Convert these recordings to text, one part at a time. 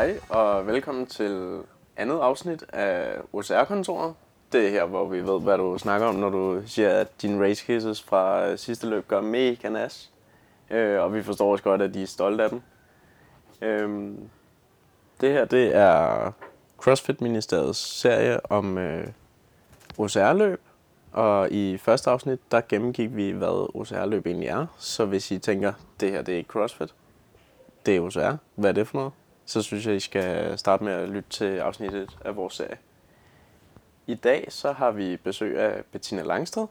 Hej og velkommen til andet afsnit af OCR-kontoret. Det er her, hvor vi ved, hvad du snakker om, når du siger, at dine race cases fra øh, sidste løb gør mega nas. Øh, og vi forstår også godt, at de er stolte af dem. Øh, det her, det er CrossFit Ministeriets serie om øh, OCR-løb. Og i første afsnit, der gennemgik vi, hvad OCR-løb egentlig er. Så hvis I tænker, det her det er ikke CrossFit, det er OCR, hvad er det for noget? Så synes jeg, I skal starte med at lytte til afsnittet af vores serie. I dag så har vi besøg af Bettina Langsted.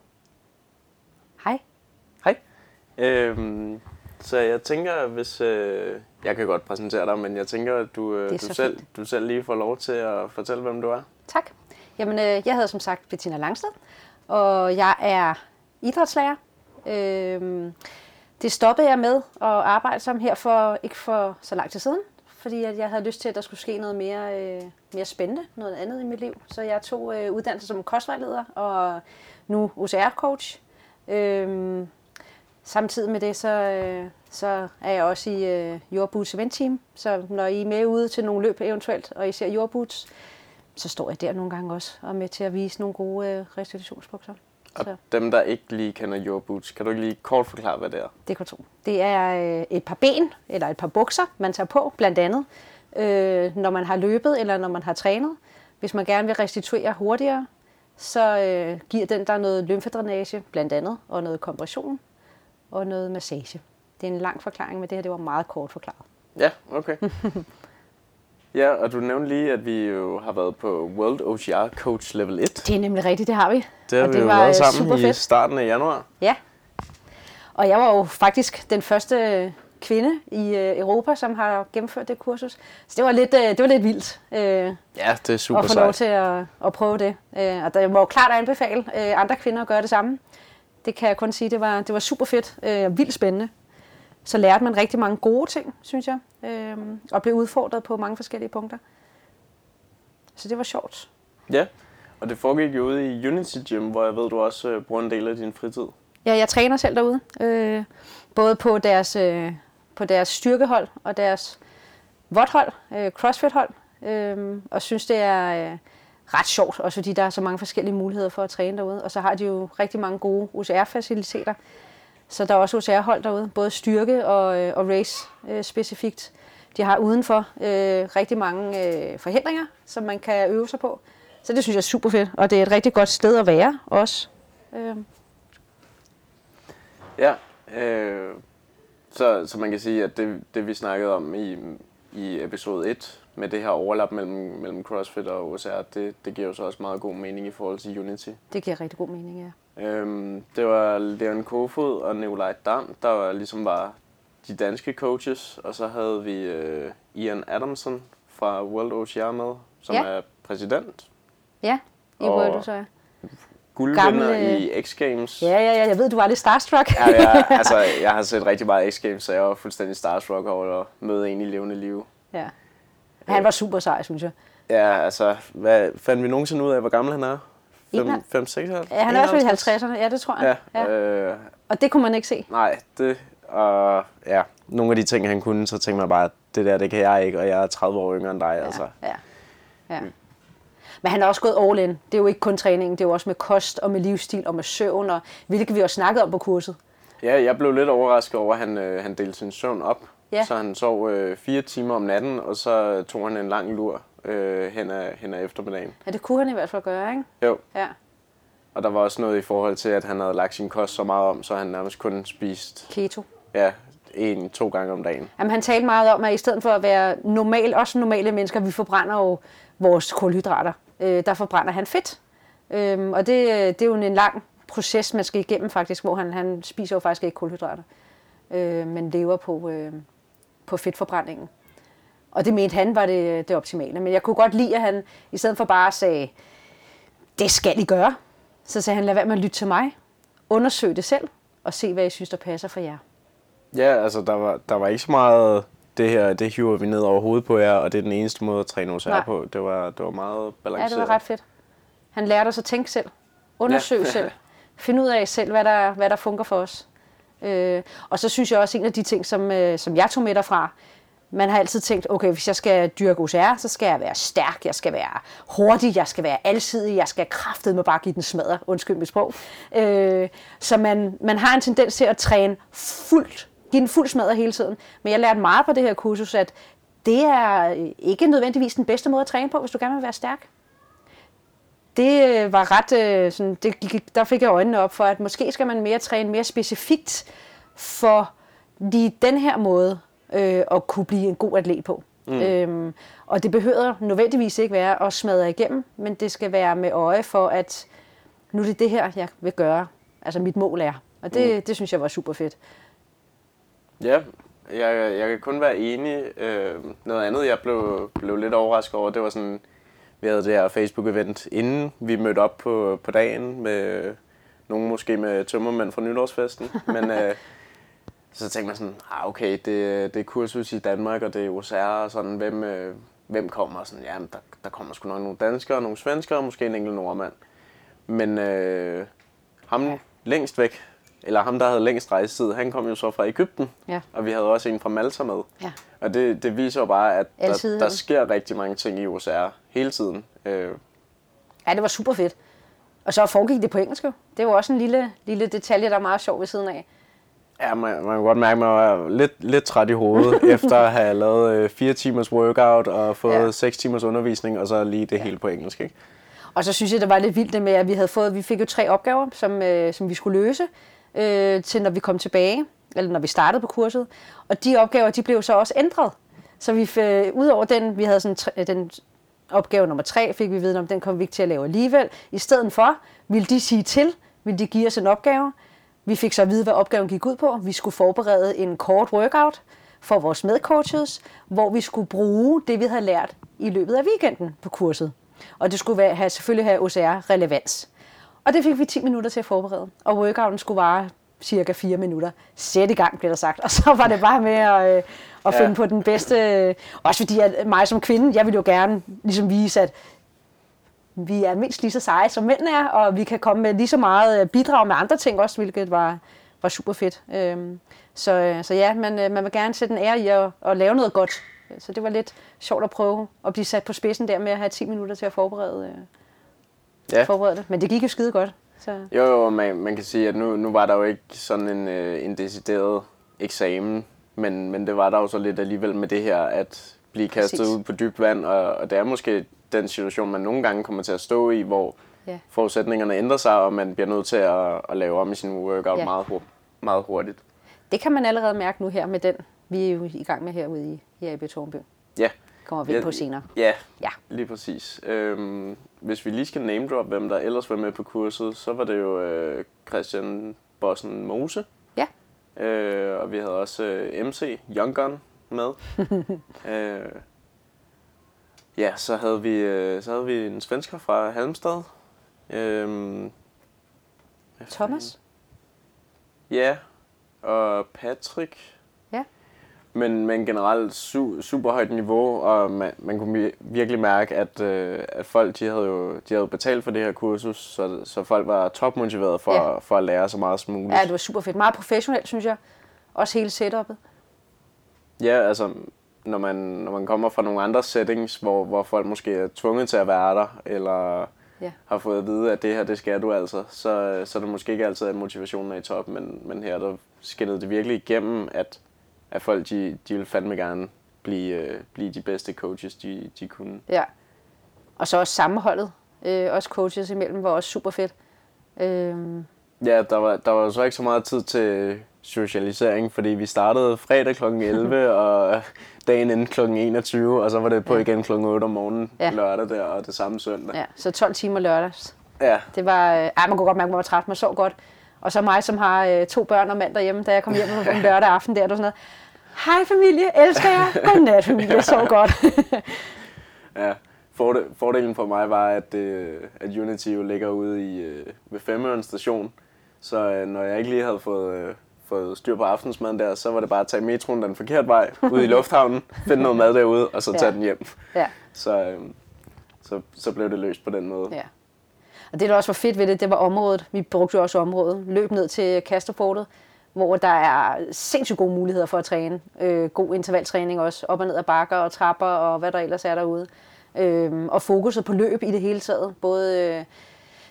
Hej. Hej. Øhm, så jeg tænker, hvis... Øh, jeg kan godt præsentere dig, men jeg tænker, at du, øh, du, selv, fint. du selv lige får lov til at fortælle, hvem du er. Tak. Jamen, øh, jeg hedder som sagt Bettina Langsted, og jeg er idrætslærer. Øhm, det stoppede jeg med at arbejde som her for ikke for så lang tid siden, fordi at jeg havde lyst til, at der skulle ske noget mere, øh, mere spændende, noget andet i mit liv. Så jeg tog øh, uddannelse som kostvejleder og nu OCR-coach. Øh, Samtidig med det, så, øh, så er jeg også i øh, Jordboots event team. Så når I er med ude til nogle løb eventuelt, og I ser Jordboots, så står jeg der nogle gange også og er med til at vise nogle gode øh, restitutionsbukser. Og Så dem, der ikke lige kender Your Boots, kan du ikke lige kort forklare, hvad det er? det kan du tro. Det er øh, et par ben, eller et par bukser, man tager på, blandt andet, øh, når man har løbet eller når man har trænet. Hvis man gerne vil restituere hurtigere, så øh, giver den der noget lymfedrænage, blandt andet, og noget kompression og noget massage. Det er en lang forklaring, men det her det var meget kort forklaret. Ja, okay. ja, og du nævnte lige, at vi jo har været på World OCR Coach Level 1. Det er nemlig rigtigt, det har vi. Det har og vi jo var, været øh, sammen i fedt. starten af januar. Ja. Og jeg var jo faktisk den første kvinde i øh, Europa, som har gennemført det kursus. Så det var lidt, øh, det var lidt vildt øh, Ja, det er super at få lov sejt. til at, at prøve det. Øh, og der må jo klart anbefale øh, andre kvinder at gøre det samme. Det kan jeg kun sige, det var, det var super fedt øh, og vildt spændende. Så lærte man rigtig mange gode ting, synes jeg, øh, og blev udfordret på mange forskellige punkter. Så det var sjovt. Ja, og det foregik jo ude i Unity Gym, hvor jeg ved, du også øh, bruger en del af din fritid. Ja, jeg træner selv derude. Øh, både på deres, øh, på deres styrkehold og deres vodhold, øh, crossfit-hold. Øh, og synes, det er øh, ret sjovt, også fordi der er så mange forskellige muligheder for at træne derude. Og så har de jo rigtig mange gode OCR-faciliteter. Så der er også OCR-hold derude, både styrke og, øh, og race øh, specifikt. De har udenfor øh, rigtig mange øh, forhindringer, som man kan øve sig på. Så det synes jeg er super fedt, og det er et rigtig godt sted at være også. Øh, Ja, øh, så, så man kan sige, at det, det vi snakkede om i, i episode 1, med det her overlap mellem, mellem CrossFit og OCR, det, det giver jo så også meget god mening i forhold til Unity. Det giver rigtig god mening, ja. Øhm, det var Leon Kofod og Nikolaj Dam, der var ligesom var de danske coaches, og så havde vi øh, Ian Adamson fra World OCR med, som Ja. er præsident, Ja, i Og- World så guldvinder Gamle- i X Games. Ja, ja, ja, jeg ved, du var lidt starstruck. Ja, jeg, altså, jeg har set rigtig meget X Games, så jeg var fuldstændig starstruck over at møde en i levende liv. ja. Han var super sej, synes jeg. Ja, altså, hvad, fandt vi nogensinde ud af, hvor gammel han er? 5, Enoghalv- 5 6 Ja, han er i hvert fald i 50'erne, ja, det tror jeg. Ja, ja. Øh, Og det kunne man ikke se. nej, det, og ja, nogle af de ting, han kunne, så tænkte man bare, det der, det kan jeg ikke, og jeg er 30 år yngre end dig, altså. Ja, ja. Men han er også gået all in. Det er jo ikke kun træningen, det er jo også med kost og med livsstil og med søvn, og hvilket vi også snakket om på kurset. Ja, jeg blev lidt overrasket over, at han, øh, han delte sin søvn op. Ja. Så han sov øh, fire timer om natten, og så tog han en lang lur øh, hen, ad, hen ad eftermiddagen. Ja, det kunne han i hvert fald gøre, ikke? Jo, Ja. og der var også noget i forhold til, at han havde lagt sin kost så meget om, så han nærmest kun spist Keto. ja, en, to gange om dagen. Jamen, han talte meget om, at i stedet for at være normal, også normale mennesker, vi forbrænder jo vores kulhydrater. Øh, der forbrænder han fedt. Øhm, og det, det er jo en lang proces, man skal igennem faktisk, hvor han, han spiser jo faktisk ikke kulhydrater, øh, men lever på, øh, på fedtforbrændingen. Og det mente han var det, det optimale. Men jeg kunne godt lide, at han i stedet for bare sagde, det skal I gøre, så sagde han, lad være med at lytte til mig. Undersøg det selv, og se, hvad I synes, der passer for jer. Ja, altså der var, der var ikke så meget, det her, det hiver vi ned over hovedet på jer, og det er den eneste måde at træne OCR Nej. på. Det var, det var meget Ja, balanceret. det var ret fedt. Han lærte os at tænke selv. Undersøg Ja. ja. selv. Find ud af selv, hvad der, hvad der fungerer for os. Øh, og så synes jeg også, en af de ting, som, øh, som jeg tog med derfra, man har altid tænkt, okay, hvis jeg skal dyrke OCR, så skal jeg være stærk, jeg skal være hurtig, jeg skal være alsidig, jeg skal kraftet med bare give den smadre, undskyld mit sprog. Øh, så man, man har en tendens til at træne fuldt, give den fuld smadre hele tiden. Men jeg lærte meget på det her kursus, at det er ikke nødvendigvis den bedste måde at træne på, hvis du gerne vil være stærk. Det øh, var ret, øh, sådan, det gik, der fik jeg øjnene op for, at måske skal man mere træne mere specifikt for lige den her måde øh, at kunne blive en god atlet på. Mm. Øhm, og det behøver nødvendigvis ikke være at smadre igennem, men det skal være med øje for, at nu er det det her, jeg vil gøre. Altså mit mål er. Og det, mm. det synes jeg var super fedt. Ja, jeg, jeg kan kun være enig. Øh, noget andet, jeg blev, blev lidt overrasket over, det var sådan, vi havde det her Facebook-event, inden vi mødte op på, på dagen med nogen måske med tømmermænd fra nytårsfesten. Men øh, så tænkte man sådan, ah, okay, det, det er kursus i Danmark, og det er OCR, og sådan, hvem, øh, hvem kommer? Sådan, ja, der, der kommer sgu nok nogle danskere, nogle svenskere, og måske en enkelt nordmand. Men øh, ham længst væk, eller ham, der havde længst rejsetid, han kom jo så fra Ægypten, Ja. og vi havde også en fra Malta med. Ja. Og det, det viser jo bare, at der, der sker rigtig mange ting i OCR hele tiden. Øh, Ja, det var super fedt. Og så foregik det på engelsk jo. Det var også en lille, lille detalje, der er meget sjov ved siden af. Ja, man, man kan godt mærke, at man var lidt, lidt træt i hovedet, efter at have lavet øh, fire timers workout og fået Ja. seks timers undervisning, og så lige det ja. hele på engelsk. Ikke? Og så synes jeg, det var lidt vildt det med, at vi havde fået, vi fik jo tre opgaver, som, øh, som vi skulle løse, øh, til når vi kom tilbage, eller når vi startede på kurset. Og de opgaver, de blev så også ændret. Så vi, øh, udover den, vi havde sådan, tre- den opgave nummer tre, fik vi viden om, den kom vi ikke til at lave alligevel. I stedet for ville de sige til, ville de give os en opgave. Vi fik så at vide, hvad opgaven gik ud på. Vi skulle forberede en kort workout for vores medcoaches, hvor vi skulle bruge det, vi havde lært i løbet af weekenden på kurset. Og det skulle være, have, selvfølgelig have OCR-relevans. Og det fik vi 10 minutter til at forberede. Og workouten skulle vare cirka 4 minutter. Sæt i gang, blev der sagt. Og så var det bare med at, øh, at finde Ja. på den bedste... Også fordi at mig som kvinde, jeg vil jo gerne ligesom vise, at vi er mindst lige så seje, som mænd er, og vi kan komme med lige så meget øh, bidrag med andre ting også, hvilket var, var super fedt. Øhm, så, øh, så ja, man, øh, man vil gerne sætte en ære i at, at lave noget godt. Så det var lidt sjovt at prøve at blive sat på spidsen der med at have 10 minutter til at forberede, Ja. forberede det. Men det gik jo skide godt. Så, Jo, jo, man, man kan sige, at nu, nu var der jo ikke sådan en, øh, en decideret eksamen, men, men det var der jo så lidt alligevel med det her, at blive kastet Præcis. ud på dybt vand, og, og det er måske den situation, man nogle gange kommer til at stå i, hvor Ja. forudsætningerne ændrer sig, og man bliver nødt til at, at lave om i sin workout Ja. ja. meget, hu- meget hurtigt. det kan man allerede mærke nu her med den, vi er jo i gang med herude i, i AB Tornby. Ja, Kommer vi ind på senere. Ja, Ja. lige præcis. Øhm, hvis vi lige skal name drop, hvem der ellers var med på kurset, så var det jo øh, Christian Bossen Mose. Ja. Øh, og vi havde også øh, MC Young Gun med. øh, ja, så havde vi øh, så havde vi en svensker fra Halmstad. Øhm, Thomas? Ja, og Patrick. Ja. Men, men generelt su, super højt niveau, og man, man kunne vi- virkelig mærke, at, øh, at folk de havde jo de havde betalt for det her kursus, så, så folk var topmotiveret for, ja. for at lære så meget som muligt. Ja, det var super fedt. Meget professionelt, synes jeg. Også hele setupet. Ja, altså, når man, når man kommer fra nogle andre settings, hvor, hvor folk måske er tvunget til at være der, eller Ja. har fået at vide, at det her, det skal du altså, så, så er det måske ikke altid, at motivationen er i top, men, men her der skinnede det virkelig igennem, at, at folk, de, de vil fandme gerne blive, øh, blive de bedste coaches, de, de kunne. Ja. Og så også sammenholdet. Øh, også coaches imellem var også super fedt. Øhm, Ja, der var, der var så ikke så meget tid til socialisering, fordi vi startede fredag kl. 11, og dagen inden kl. 21, og så var det på Ja. igen kl. 8 om morgenen Ja. lørdag der, og det samme søndag. ja, så 12 timer lørdags. ja. Det var, øh, ej, man kunne godt mærke, at man var træt, man sov godt. Og så mig, som har øh, to børn og mand derhjemme, da jeg kom hjem på en lørdag aften der, var sådan noget, hej familie, elsker jer, godnat familie, jeg sov godt. Ja, Forde- fordelen for mig var, at, øh, at Unity jo ligger ude i, øh, ved Femøren station. Så øh, når jeg ikke lige havde fået, øh, fået styr på aftensmaden der, så var det bare at tage metroen den forkerte vej ud i lufthavnen, finde noget mad derude, og så tage Ja. den hjem. ja, Så, øh, så, så blev det løst på den måde. ja. Og det, der også var fedt ved det, det var området. Vi brugte jo også området. Løb ned til Kasterfortet, hvor der er sindssygt gode muligheder for at træne. Øh, god intervaltræning også, op og ned ad bakker og trapper og hvad der ellers er derude. Øh, og fokuset på løb i det hele taget. Både øh,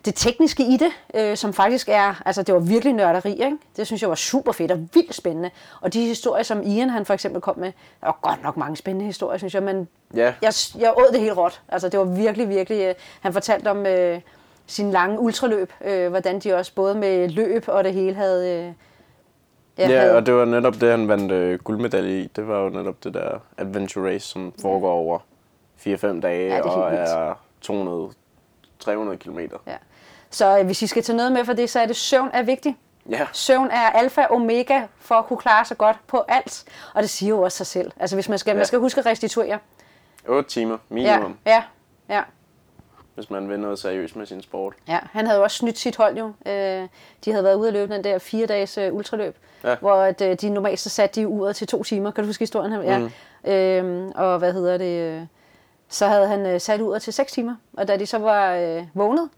det tekniske i det, øh, som faktisk er, altså det var virkelig nørderi, ikke? det synes jeg var super fedt og vildt spændende. Og de historier, som Ian han for eksempel kom med, der var godt nok mange spændende historier, synes jeg, men Ja. jeg, jeg åd det helt råt. Altså det var virkelig, virkelig, øh, han fortalte om øh, sin lange ultraløb, øh, hvordan de også både med løb og det hele havde... Øh, Ja, og det var netop det, han vandt øh, guldmedalje i. Det var jo netop det der adventure race, som foregår over 4-5 dage Ja, er og er 200 300 kilometer. Ja. Så øh, hvis I skal tage noget med for det, så er det, søvn er vigtigt. Ja. Søvn er alfa og omega for at kunne klare sig godt på alt. Og det siger jo også sig selv. Altså hvis man skal, ja. man skal huske at restituere. 8 timer Ja, minimum, ja, ja. hvis man vil noget seriøst med sin sport. Ja, han havde jo også snydt sit hold jo. Øh, de havde været ude at løbe den der fire dages øh, ultraløb, Ja. hvor at, øh, de normalt så satte de uret til to timer. Kan du huske historien her? Ja. Mm. Øhm, og hvad hedder det? Så havde han øh, sat uret til 6 timer, og da de så var øh, vågnet,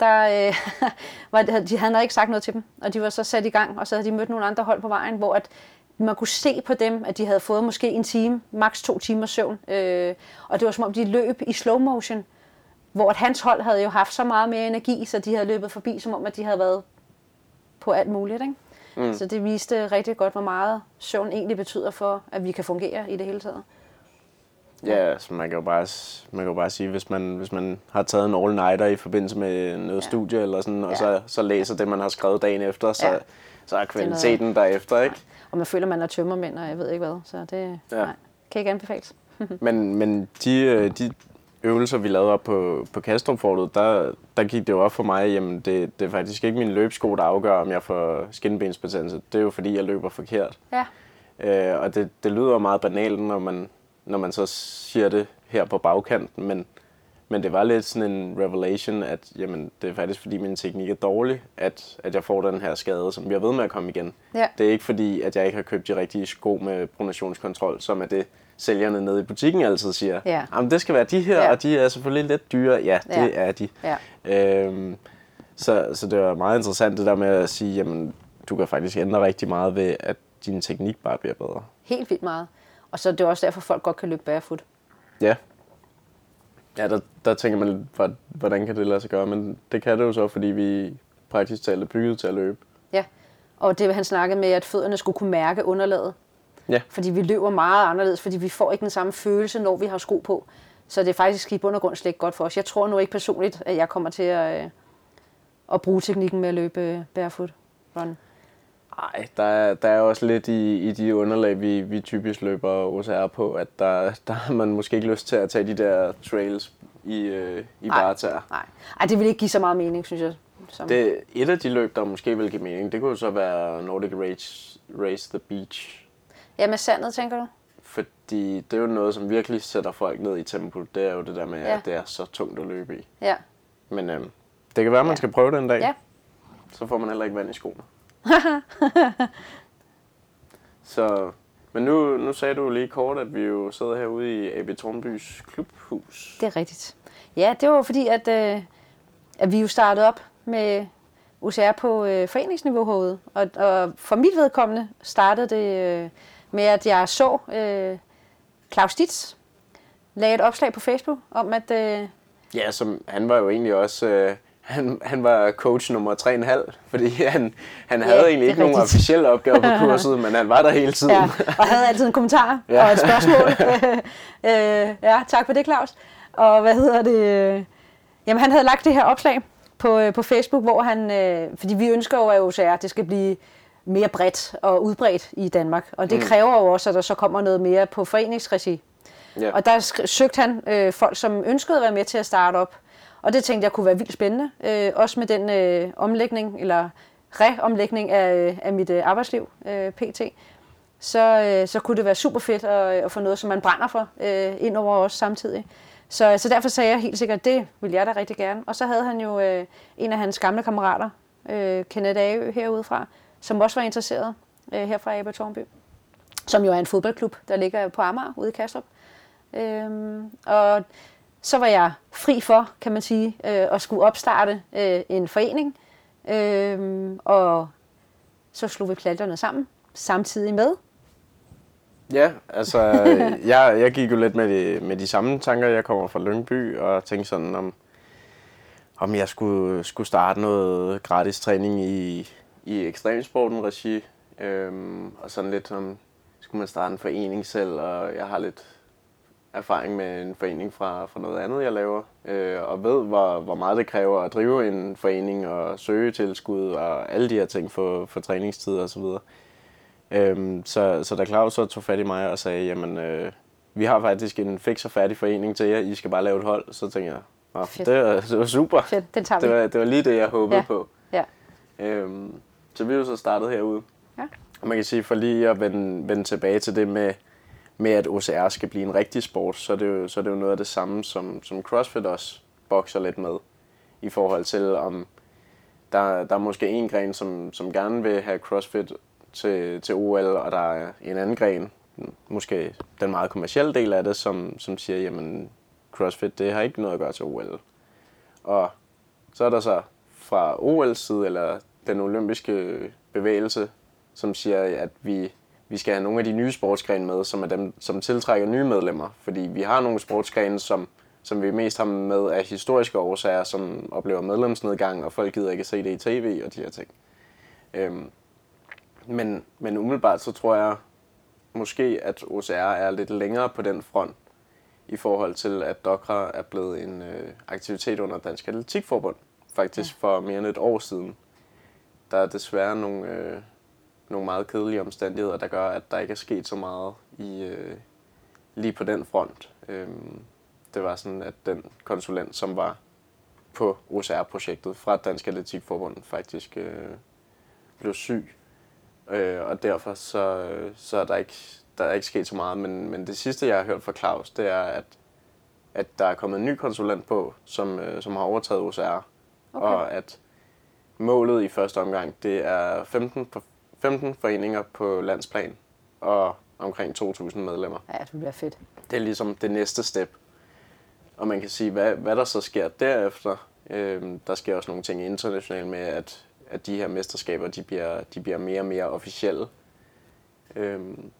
der øh, var, de, havde ikke sagt noget til dem, og de var så sat i gang, og så havde de mødt nogle andre hold på vejen, hvor at man kunne se på dem, at de havde fået måske en time, maks to timer søvn, øh, og det var som om de løb i slow motion, hvor at hans hold havde jo haft så meget mere energi, så de havde løbet forbi, som om at de havde været på alt muligt. Ikke? Mm. Så det viste rigtig godt, hvor meget søvn egentlig betyder for, at vi kan fungere i det hele taget. Ja, altså man kan jo bare, man kan jo bare sige, hvis man, hvis man har taget en all-nighter i forbindelse med noget ja. studie eller sådan, og Ja. så, så læser det, man har skrevet dagen efter, så, Ja. så er kvaliteten derefter, ikke? Og man føler, man er tømmermænd, og jeg ved ikke hvad. Så det ja. Nej, kan ikke anbefales. Men, men de, øh, de øvelser, vi lavede op på, på Kastrupfortet, der, der gik det jo op for mig, jamen det, det er faktisk ikke min løbsko, der afgør, om jeg får skinbensbetændelse. Det er jo fordi, jeg løber forkert. Ja, Øh, og det, det lyder meget banalt, når man, når man så siger det her på bagkanten, men, men det var lidt sådan en revelation, at jamen, det er faktisk fordi min teknik er dårlig, at, at jeg får den her skade, som bliver ved med at komme igen. Ja. Det er ikke fordi, at jeg ikke har købt de rigtige sko med pronationskontrol, som er det, sælgerne nede i butikken altid siger. Ja. Jamen, det skal være de her, Ja. og de er selvfølgelig lidt dyre. Ja, det Ja. er de. ja. Øhm, så, så det var meget interessant det der med at sige, jamen, du kan faktisk ændre rigtig meget ved, at din teknik bare bliver bedre. Helt vildt meget. Og så er det også derfor, folk godt kan løbe barefoot. Ja. Ja, der, der tænker man hvordan kan det lade sig gøre, men det kan det jo så, fordi vi praktisk talt er bygget til at løbe. Ja. Og det han snakkede med, at fødderne skulle kunne mærke underlaget. Ja. Fordi vi løber meget anderledes, fordi vi får ikke den samme følelse, når vi har sko på. Så det er faktisk i bund og grund slet ikke godt for os. Jeg tror nu ikke personligt, at jeg kommer til at, øh, at bruge teknikken med at løbe øh, barefoot run. Nej, der er, der er også lidt i, i de underlag, vi, vi typisk løber OCR på, at der, der har man måske ikke lyst til at tage de der trails i, øh, i Nej. bare tæer. Nej. Ej, det vil ikke give så meget mening, synes jeg. Som... Det, et af de løb, der måske vil give mening, det kunne så være Nordic Race, Race the Beach. Ja, med sandet, tænker du? Fordi det er jo noget, som virkelig sætter folk ned i tempo. Det er jo det der med, Ja. at det er så tungt at løbe i. Ja. Men øhm, det kan være, at man Ja. skal prøve det en dag. Ja. Så får man heller ikke vand i skoene. så, men nu, nu sagde du lige kort, at vi jo sidder herude i AB Tornbys klubhus. Det er rigtigt. Ja, det var fordi, at, øh, at vi jo startede op med OCR på øh, foreningsniveau herude. Og, og for mit vedkommende startede det øh, med, at jeg så øh, Claus Ditz lagde et opslag på Facebook om, at øh, Ja, som, han var jo egentlig også... Øh, han, han var coach nummer 3,5, fordi han, han Ja, havde egentlig ikke nogen officielle opgaver på kurset, men han var der hele tiden. ja, og havde altid en kommentar Ja. og et spørgsmål. øh, ja, tak for det, Claus. Og hvad hedder det? Jamen, han havde lagt det her opslag på, øh, på Facebook, hvor han, øh, fordi vi ønsker jo, at OCR det skal blive mere bredt og udbredt i Danmark. Og det mm. kræver jo også, at der så kommer noget mere på foreningsregi. Ja. Og der søgte han øh, folk, som ønskede at være med til at starte op. Og det tænkte jeg kunne være vildt spændende. Øh, også med den øh, omlægning, eller reomlægning af, øh, af mit øh, arbejdsliv, øh, PT. Så, øh, så kunne det være super fedt at, øh, at få noget, som man brænder for, øh, ind over os samtidig. Så, så derfor sagde jeg helt sikkert, det vil jeg da rigtig gerne. Og så havde han jo øh, en af hans gamle kammerater, øh, Kenneth Aø herudefra, som også var interesseret øh, her fra Aber Tornby. Som jo er en fodboldklub, der ligger på Amager ude i Kastrup. Øhm, og så var jeg fri for, kan man sige, øh, at skulle opstarte øh, en forening. Øh, og så slog vi planterne sammen, samtidig med. Ja, altså, jeg, jeg gik jo lidt med de, med de samme tanker. Jeg kommer fra Lyngby og tænkte sådan, om, om jeg skulle, skulle starte noget gratis træning i, i ekstremsporten regi. Øhm, og sådan lidt om, skulle man starte en forening selv, og jeg har lidt erfaring med en forening fra, fra noget andet, jeg laver, øh, og ved, hvor, hvor meget det kræver at drive en forening og søge tilskud og alle de her ting for, for træningstid og så videre. Øhm, så, så da Claus så tog fat i mig og sagde, jamen, øh, vi har faktisk en fix og færdig forening til jer, I skal bare lave et hold, så tænkte jeg, det, var, det var super. Fedt, den tager vi. Det var, det var lige det, jeg håbede Ja. på. Ja. Øhm, så vi er jo så startet herude. Ja. Og man kan sige, for lige at vende, vende tilbage til det med, med, at OCR skal blive en rigtig sport, så er det jo, så er det jo noget af det samme, som, som CrossFit også bokser lidt med. I forhold til, om der, der er måske en gren, som, som gerne vil have CrossFit til, til OL, og der er en anden gren, måske den meget kommercielle del af det, som, som siger, jamen CrossFit, det har ikke noget at gøre til OL. Og så er der så fra OL's side, eller den olympiske bevægelse, som siger, at vi, vi skal have nogle af de nye sportsgrene med, som er dem, som tiltrækker nye medlemmer. Fordi vi har nogle sportsgrene, som, som vi mest har med af historiske årsager, som oplever medlemsnedgang, og folk gider ikke se det i tv og de her ting. Øhm, men, men umiddelbart så tror jeg måske, at OCR er lidt længere på den front, i forhold til, at Dokra er blevet en øh, aktivitet under Dansk Atletikforbund, faktisk ja. for mere end et år siden. Der er desværre nogle, øh, nogle meget kedelige omstændigheder, der gør, at der ikke er sket så meget i øh, lige på den front. Øhm, det var sådan, at den konsulent, som var på OCR-projektet fra Dansk Atletikforbund, faktisk øh, blev syg. Øh, og derfor så, så er der ikke, der er ikke sket så meget. Men, men det sidste, jeg har hørt fra Claus, det er, at, at der er kommet en ny konsulent på, som, øh, som har overtaget OCR. Okay. Og at målet i første omgang, det er 15, for- 15 foreninger på landsplan og omkring 2.000 medlemmer. Ja, det bliver fedt. Det er ligesom det næste step. Og man kan sige, hvad, hvad der så sker derefter. Øhm, der sker også nogle ting internationalt med, at, at de her mesterskaber, de bliver, de bliver mere og mere officielle. Øhm,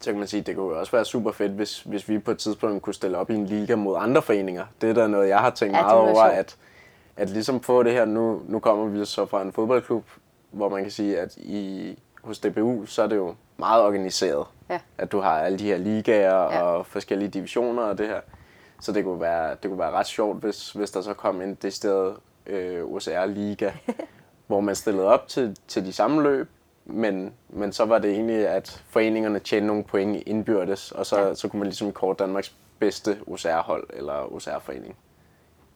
så kan man sige, det kunne også være super fedt, hvis, hvis vi på et tidspunkt kunne stille op i en liga mod andre foreninger. Det er da noget, jeg har tænkt Ja, meget over, sjovt. at, at ligesom få det her, nu, nu kommer vi så fra en fodboldklub, hvor man kan sige, at i, hos DBU, så er det jo meget organiseret. Ja. At du har alle de her ligaer Ja. og forskellige divisioner og det her. Så det kunne være, det kunne være ret sjovt, hvis, hvis der så kom en decideret øh, OCR-liga, hvor man stillede op til, til de samme løb, men, men så var det egentlig, at foreningerne tjente nogle point indbyrdes, og så, ja. så kunne man ligesom kort Danmarks bedste OCR-hold eller OCR-forening.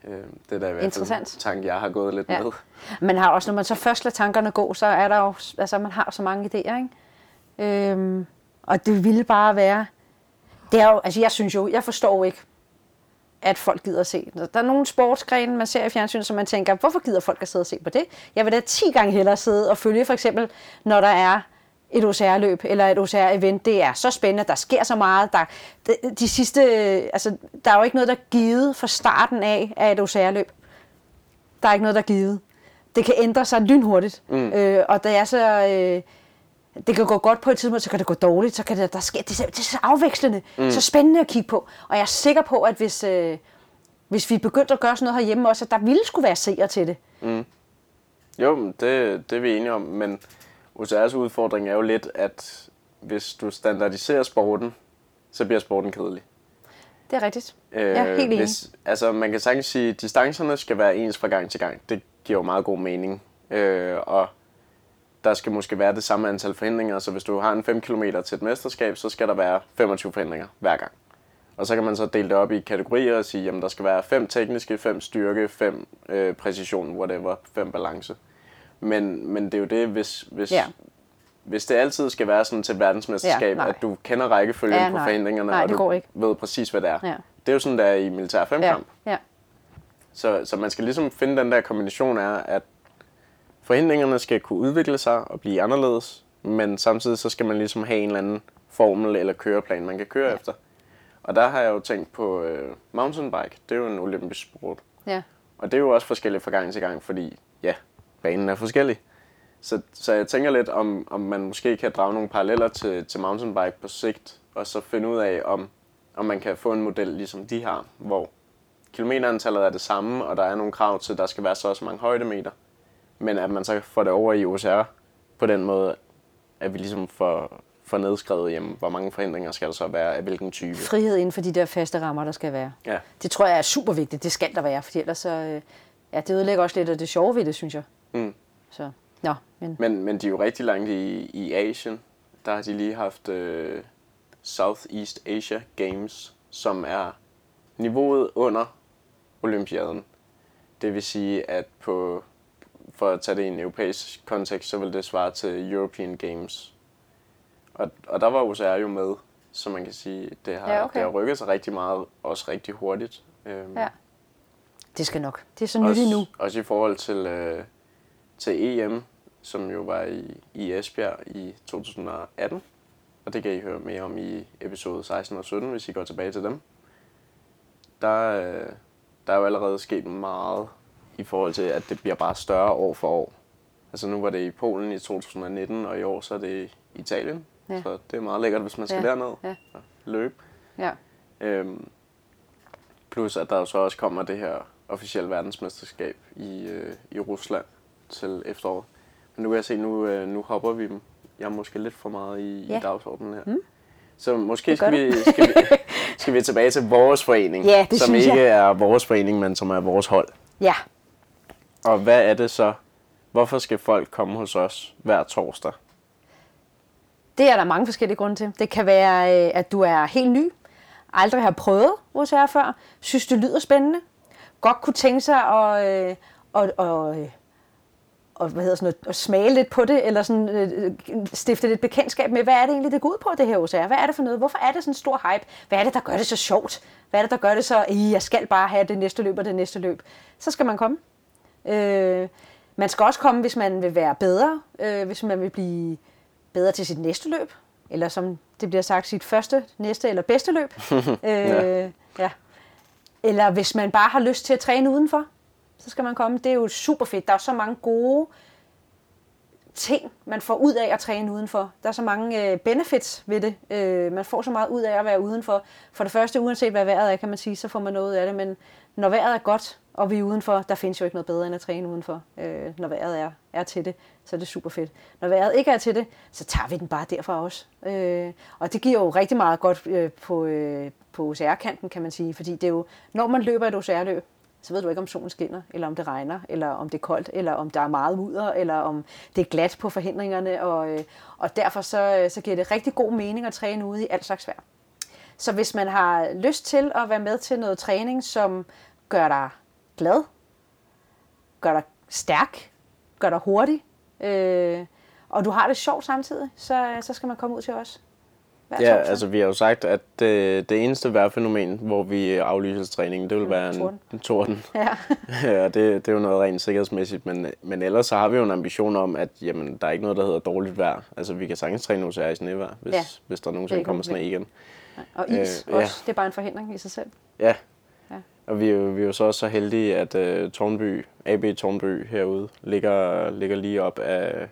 Øh, det er da i hvert fald en tanke, jeg har gået lidt Ja. med. Man har også, når man så først lader tankerne gå, så er der jo, altså man har så mange idéer, ikke? Øhm, og det ville bare være, det er jo, altså jeg synes jo, jeg forstår ikke, at folk gider at se. Der er nogle sportsgrene, man ser i fjernsynet, som man tænker, hvorfor gider folk at sidde og se på det? Jeg vil da 10 gange hellere sidde og følge, for eksempel, når der er et OCR-løb eller et OCR-event. Det er så spændende, der sker så meget. Der, de, sidste, altså, der er jo ikke noget, der er givet fra starten af af et OCR-løb. Der er ikke noget, der er givet. Det kan ændre sig lynhurtigt. Mm. Øh, og det er så... Øh, det kan gå godt på et tidspunkt, så kan det gå dårligt, så kan det, der sker, det, er, så- det er så afvekslende, mm. så spændende at kigge på. Og jeg er sikker på, at hvis, øh, hvis vi begyndte at gøre sådan noget herhjemme også, at der ville skulle være seere til det. Jo, men det, det er vi enige om, men OCR's udfordring er jo lidt, at hvis du standardiserer sporten, så bliver sporten kedelig. Det er rigtigt. Øh, jeg er helt enig. hvis, altså man kan sagtens sige, at distancerne skal være ens fra gang til gang. Det giver jo meget god mening. Øh, og der skal måske være det samme antal forhindringer, så hvis du har en 5 km til et mesterskab, så skal der være 25 forhindringer hver gang. Og så kan man så dele det op i kategorier og sige, at der skal være 5 tekniske, 5 styrke, 5 øh, præcision, whatever, 5 balance. Men, men det er jo det, hvis, hvis, Ja. hvis det altid skal være sådan til verdensmesterskab, Ja, nej. at du kender rækkefølgen Ja, på nej. forhindringerne, Nej, og det du ikke. ved præcis, hvad det er. Ja. Det er jo sådan, der er i militær Ja, femkamp. ja. Så, så man skal ligesom finde den der kombination af, at forhindringerne skal kunne udvikle sig og blive anderledes, men samtidig så skal man ligesom have en eller anden formel eller køreplan, man kan køre ja. efter. Og der har jeg jo tænkt på øh, mountainbike. Det er jo en olympisk sport. ja. Og det er jo også forskelligt fra gang til gang, fordi ja, banen er forskellig. Så, så jeg tænker lidt, om, om man måske kan drage nogle paralleller til, til mountainbike på sigt, og så finde ud af, om, om man kan få en model ligesom de har, hvor kilometerantallet er det samme, og der er nogle krav til, at der skal være så også mange højdemeter, men at man så får det over i OCR på den måde, at vi ligesom får, får nedskrevet, jamen, hvor mange forhindringer skal der så være af hvilken type. Frihed inden for de der faste rammer, der skal være. Ja. Det tror jeg er super vigtigt. Det skal der være, for ellers så... øh, Ja, det ødelægger også lidt af det sjove ved det, synes jeg. Mm. Så, nå, men... Men, men de er jo rigtig langt i, i Asien. Der har de lige haft øh, Southeast Asia Games, som er niveauet under Olympiaden. Det vil sige, at på, for at tage det i en europæisk kontekst, så vil det svare til European Games. Og, og der var OCR jo med, så man kan sige, det har, Ja, okay. det har rykket sig rigtig meget, også rigtig hurtigt. Øhm, Ja. Det skal nok. Det er så nyt endnu. Også i forhold til, øh, til EM, som jo var i, i Esbjerg i 2018. Og det kan I høre mere om i episode 16 og 17, hvis I går tilbage til dem. Der, øh, der er jo allerede sket meget i forhold til, at det bliver bare større år for år. Altså nu var det i Polen i 2019, og i år så er det i Italien. Ja. Så det er meget lækkert, hvis man skal Ja, derned ja. og løbe. Ja. Øhm, plus at der jo så også kommer det her officielle verdensmesterskab i, øh, i Rusland til efteråret. Men nu kan jeg se, nu, øh, nu hopper vi dem. Jeg er måske lidt for meget i, Ja. i dagsordenen her. Mm. Så måske skal vi, skal, vi, skal vi tilbage til vores forening, Ja, det som ikke jeg. er vores forening, men som er vores hold. Ja. Og hvad er det så? Hvorfor skal folk komme hos os hver torsdag? Det er der mange forskellige grunde til. Det kan være, øh, at du er helt ny, aldrig har prøvet OCR før, synes det lyder spændende, godt kunne tænke sig at, øh, og, og, øh, og, hvad hedder sådan noget, at smage lidt på det, eller sådan, øh, stifte lidt bekendtskab med, hvad er det egentlig, det går ud på, det her OCR? Hvad er det for noget? Hvorfor er det sådan en stor hype? Hvad er det, der gør det så sjovt? Hvad er det, der gør det så, at jeg skal bare have det næste løb og det næste løb? Så skal man komme. Øh, man skal også komme, hvis man vil være bedre, øh, hvis man vil blive bedre til sit næste løb, eller som det bliver sagt, sit første, næste eller bedste løb. øh, ja. ja. Eller hvis man bare har lyst til at træne udenfor, så skal man komme. Det er jo super fedt. Der er så mange gode ting, man får ud af at træne udenfor. Der er så mange øh, benefits ved det. Øh, man får så meget ud af at være udenfor. For det første, uanset hvad vejret er, kan man sige, så får man noget ud af det. Men når vejret er godt, og vi er udenfor, der findes jo ikke noget bedre end at træne udenfor, øh, når vejret er, er til det. Så er det super fedt. Når vejret ikke er til det, så tager vi den bare derfra også. Øh, og det giver jo rigtig meget godt øh, på, øh, på OCR-kanten, kan man sige. Fordi det er jo, når man løber et OCR-løb, så ved du ikke, om solen skinner, eller om det regner, eller om det er koldt, eller om der er meget mudder, eller om det er glat på forhindringerne. Og, øh, og derfor så, øh, så giver det rigtig god mening at træne ude i alt slags vejr. Så hvis man har lyst til at være med til noget træning, som gør dig glad, gør dig stærk, gør dig hurtig, øh, og du har det sjovt samtidig, så, øh, så skal man komme ud til os. Hver Ja, altså vi har jo sagt, at det, det eneste vejrfænomen, hvor vi aflyser træningen, det vil være en torden. en torden. Ja. ja, det, det er jo noget rent sikkerhedsmæssigt, men, men ellers så har vi jo en ambition om, at jamen, der er ikke noget, der hedder dårligt vejr. Altså vi kan sagtens træne OCR i snevejr, hvis, Ja. hvis der er nogensinde kommer sne igen. Og is Øh, øh, ja. også, det er bare en forhindring i sig selv. Ja. Ja. Og vi er, jo, vi er jo så også så heldige, at uh, Tornby, AB Tornby herude, ligger, ligger lige op af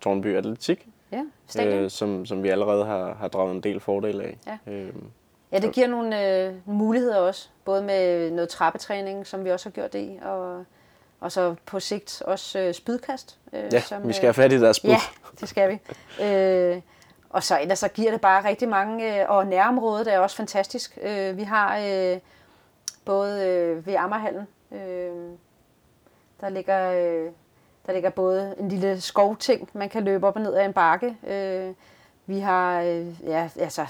Tornby Atletik, Ja, stadion. øh, som, som vi allerede har, har draget en del fordel af. Ja. Øhm, Ja, det giver nogle øh, muligheder også, både med noget trappetræning, som vi også har gjort det i, og, og så på sigt også øh, spydkast. Øh, ja, som, vi skal have fat i deres spyd. Ja, det skal vi. Øh, og så ellers så giver det bare rigtig mange, øh, og nærområdet er også fantastisk. Øh, vi har øh, både øh, ved Ammerhallen, øh, der ligger, øh, der ligger både en lille skovting, man kan løbe op og ned af en bakke. Øh, vi har, øh, ja, altså,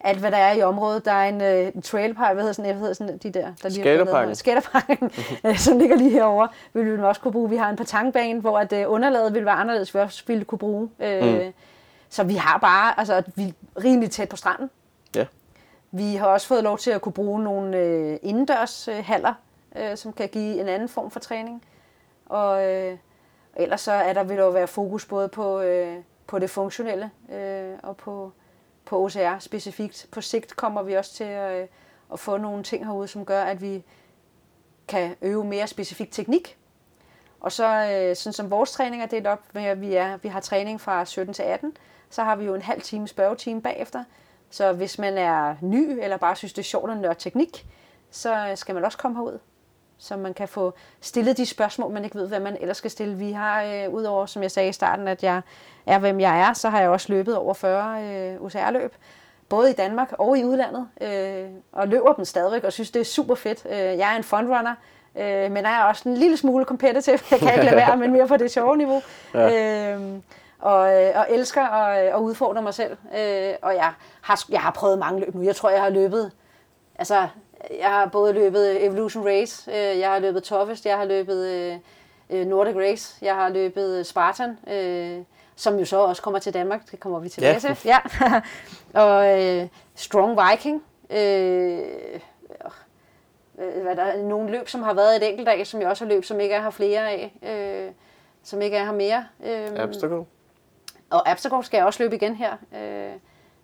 alt hvad der er i området. Der er en, øh, en trailpark, hvad hedder sådan, hvad hedder sådan de der, der lige er Skaterparken. Skaterparken, øh, som ligger lige herovre, vil vi også kunne bruge. Vi har en petanquebane, hvor at, øh, underlaget vil være anderledes, vi også ville kunne bruge. Øh, mm. Så vi har bare, altså vi er rimelig tæt på stranden. Ja. Vi har også fået lov til at kunne bruge nogle øh, indendørs øh, haller, øh, som kan give en anden form for træning. Og øh, ellers så er der, vil der jo være fokus både på, øh, på det funktionelle øh, og på, på OCR specifikt. På sigt kommer vi også til at, øh, at få nogle ting herude, som gør, at vi kan øve mere specifik teknik. Og så øh, sådan som vores træning er delt op, med at vi, er, vi har træning fra 17 til 18, så har vi jo en halv time spørgetime bagefter. Så hvis man er ny, eller bare synes, det er sjovt at nørde teknik, så øh, skal man også komme herud. Så man kan få stillet de spørgsmål, man ikke ved, hvad man ellers skal stille. Vi har, øh, udover som jeg sagde i starten, at jeg er, hvem jeg er, så har jeg også løbet over 40 øh, UCR-løb. Både i Danmark og i udlandet. Øh, og løber dem stadigvæk, og synes, det er super fedt. Øh, jeg er en frontrunner, øh, men er også en lille smule competitive. Jeg kan ikke lade være, men mere på det sjove niveau. Ja. Øh, og, øh, og elsker at, at udfordre mig selv. Øh, og jeg har, jeg har prøvet mange løb nu. Jeg tror, jeg har løbet... Altså, jeg har både løbet Evolution Race, øh, jeg har løbet Toughest, jeg har løbet øh, Nordic Race, jeg har løbet Spartan, øh, som jo så også kommer til Danmark. Det kommer vi tilbage ja. til. Ja. og øh, Strong Viking. Øh, hvad der er nogle løb, som har været et enkelt dag, som jeg også har løbet, som ikke er her flere af. Øh, som ikke er her mere. Øh, Abstacle. Og Abstacle skal jeg også løbe igen her. Øh,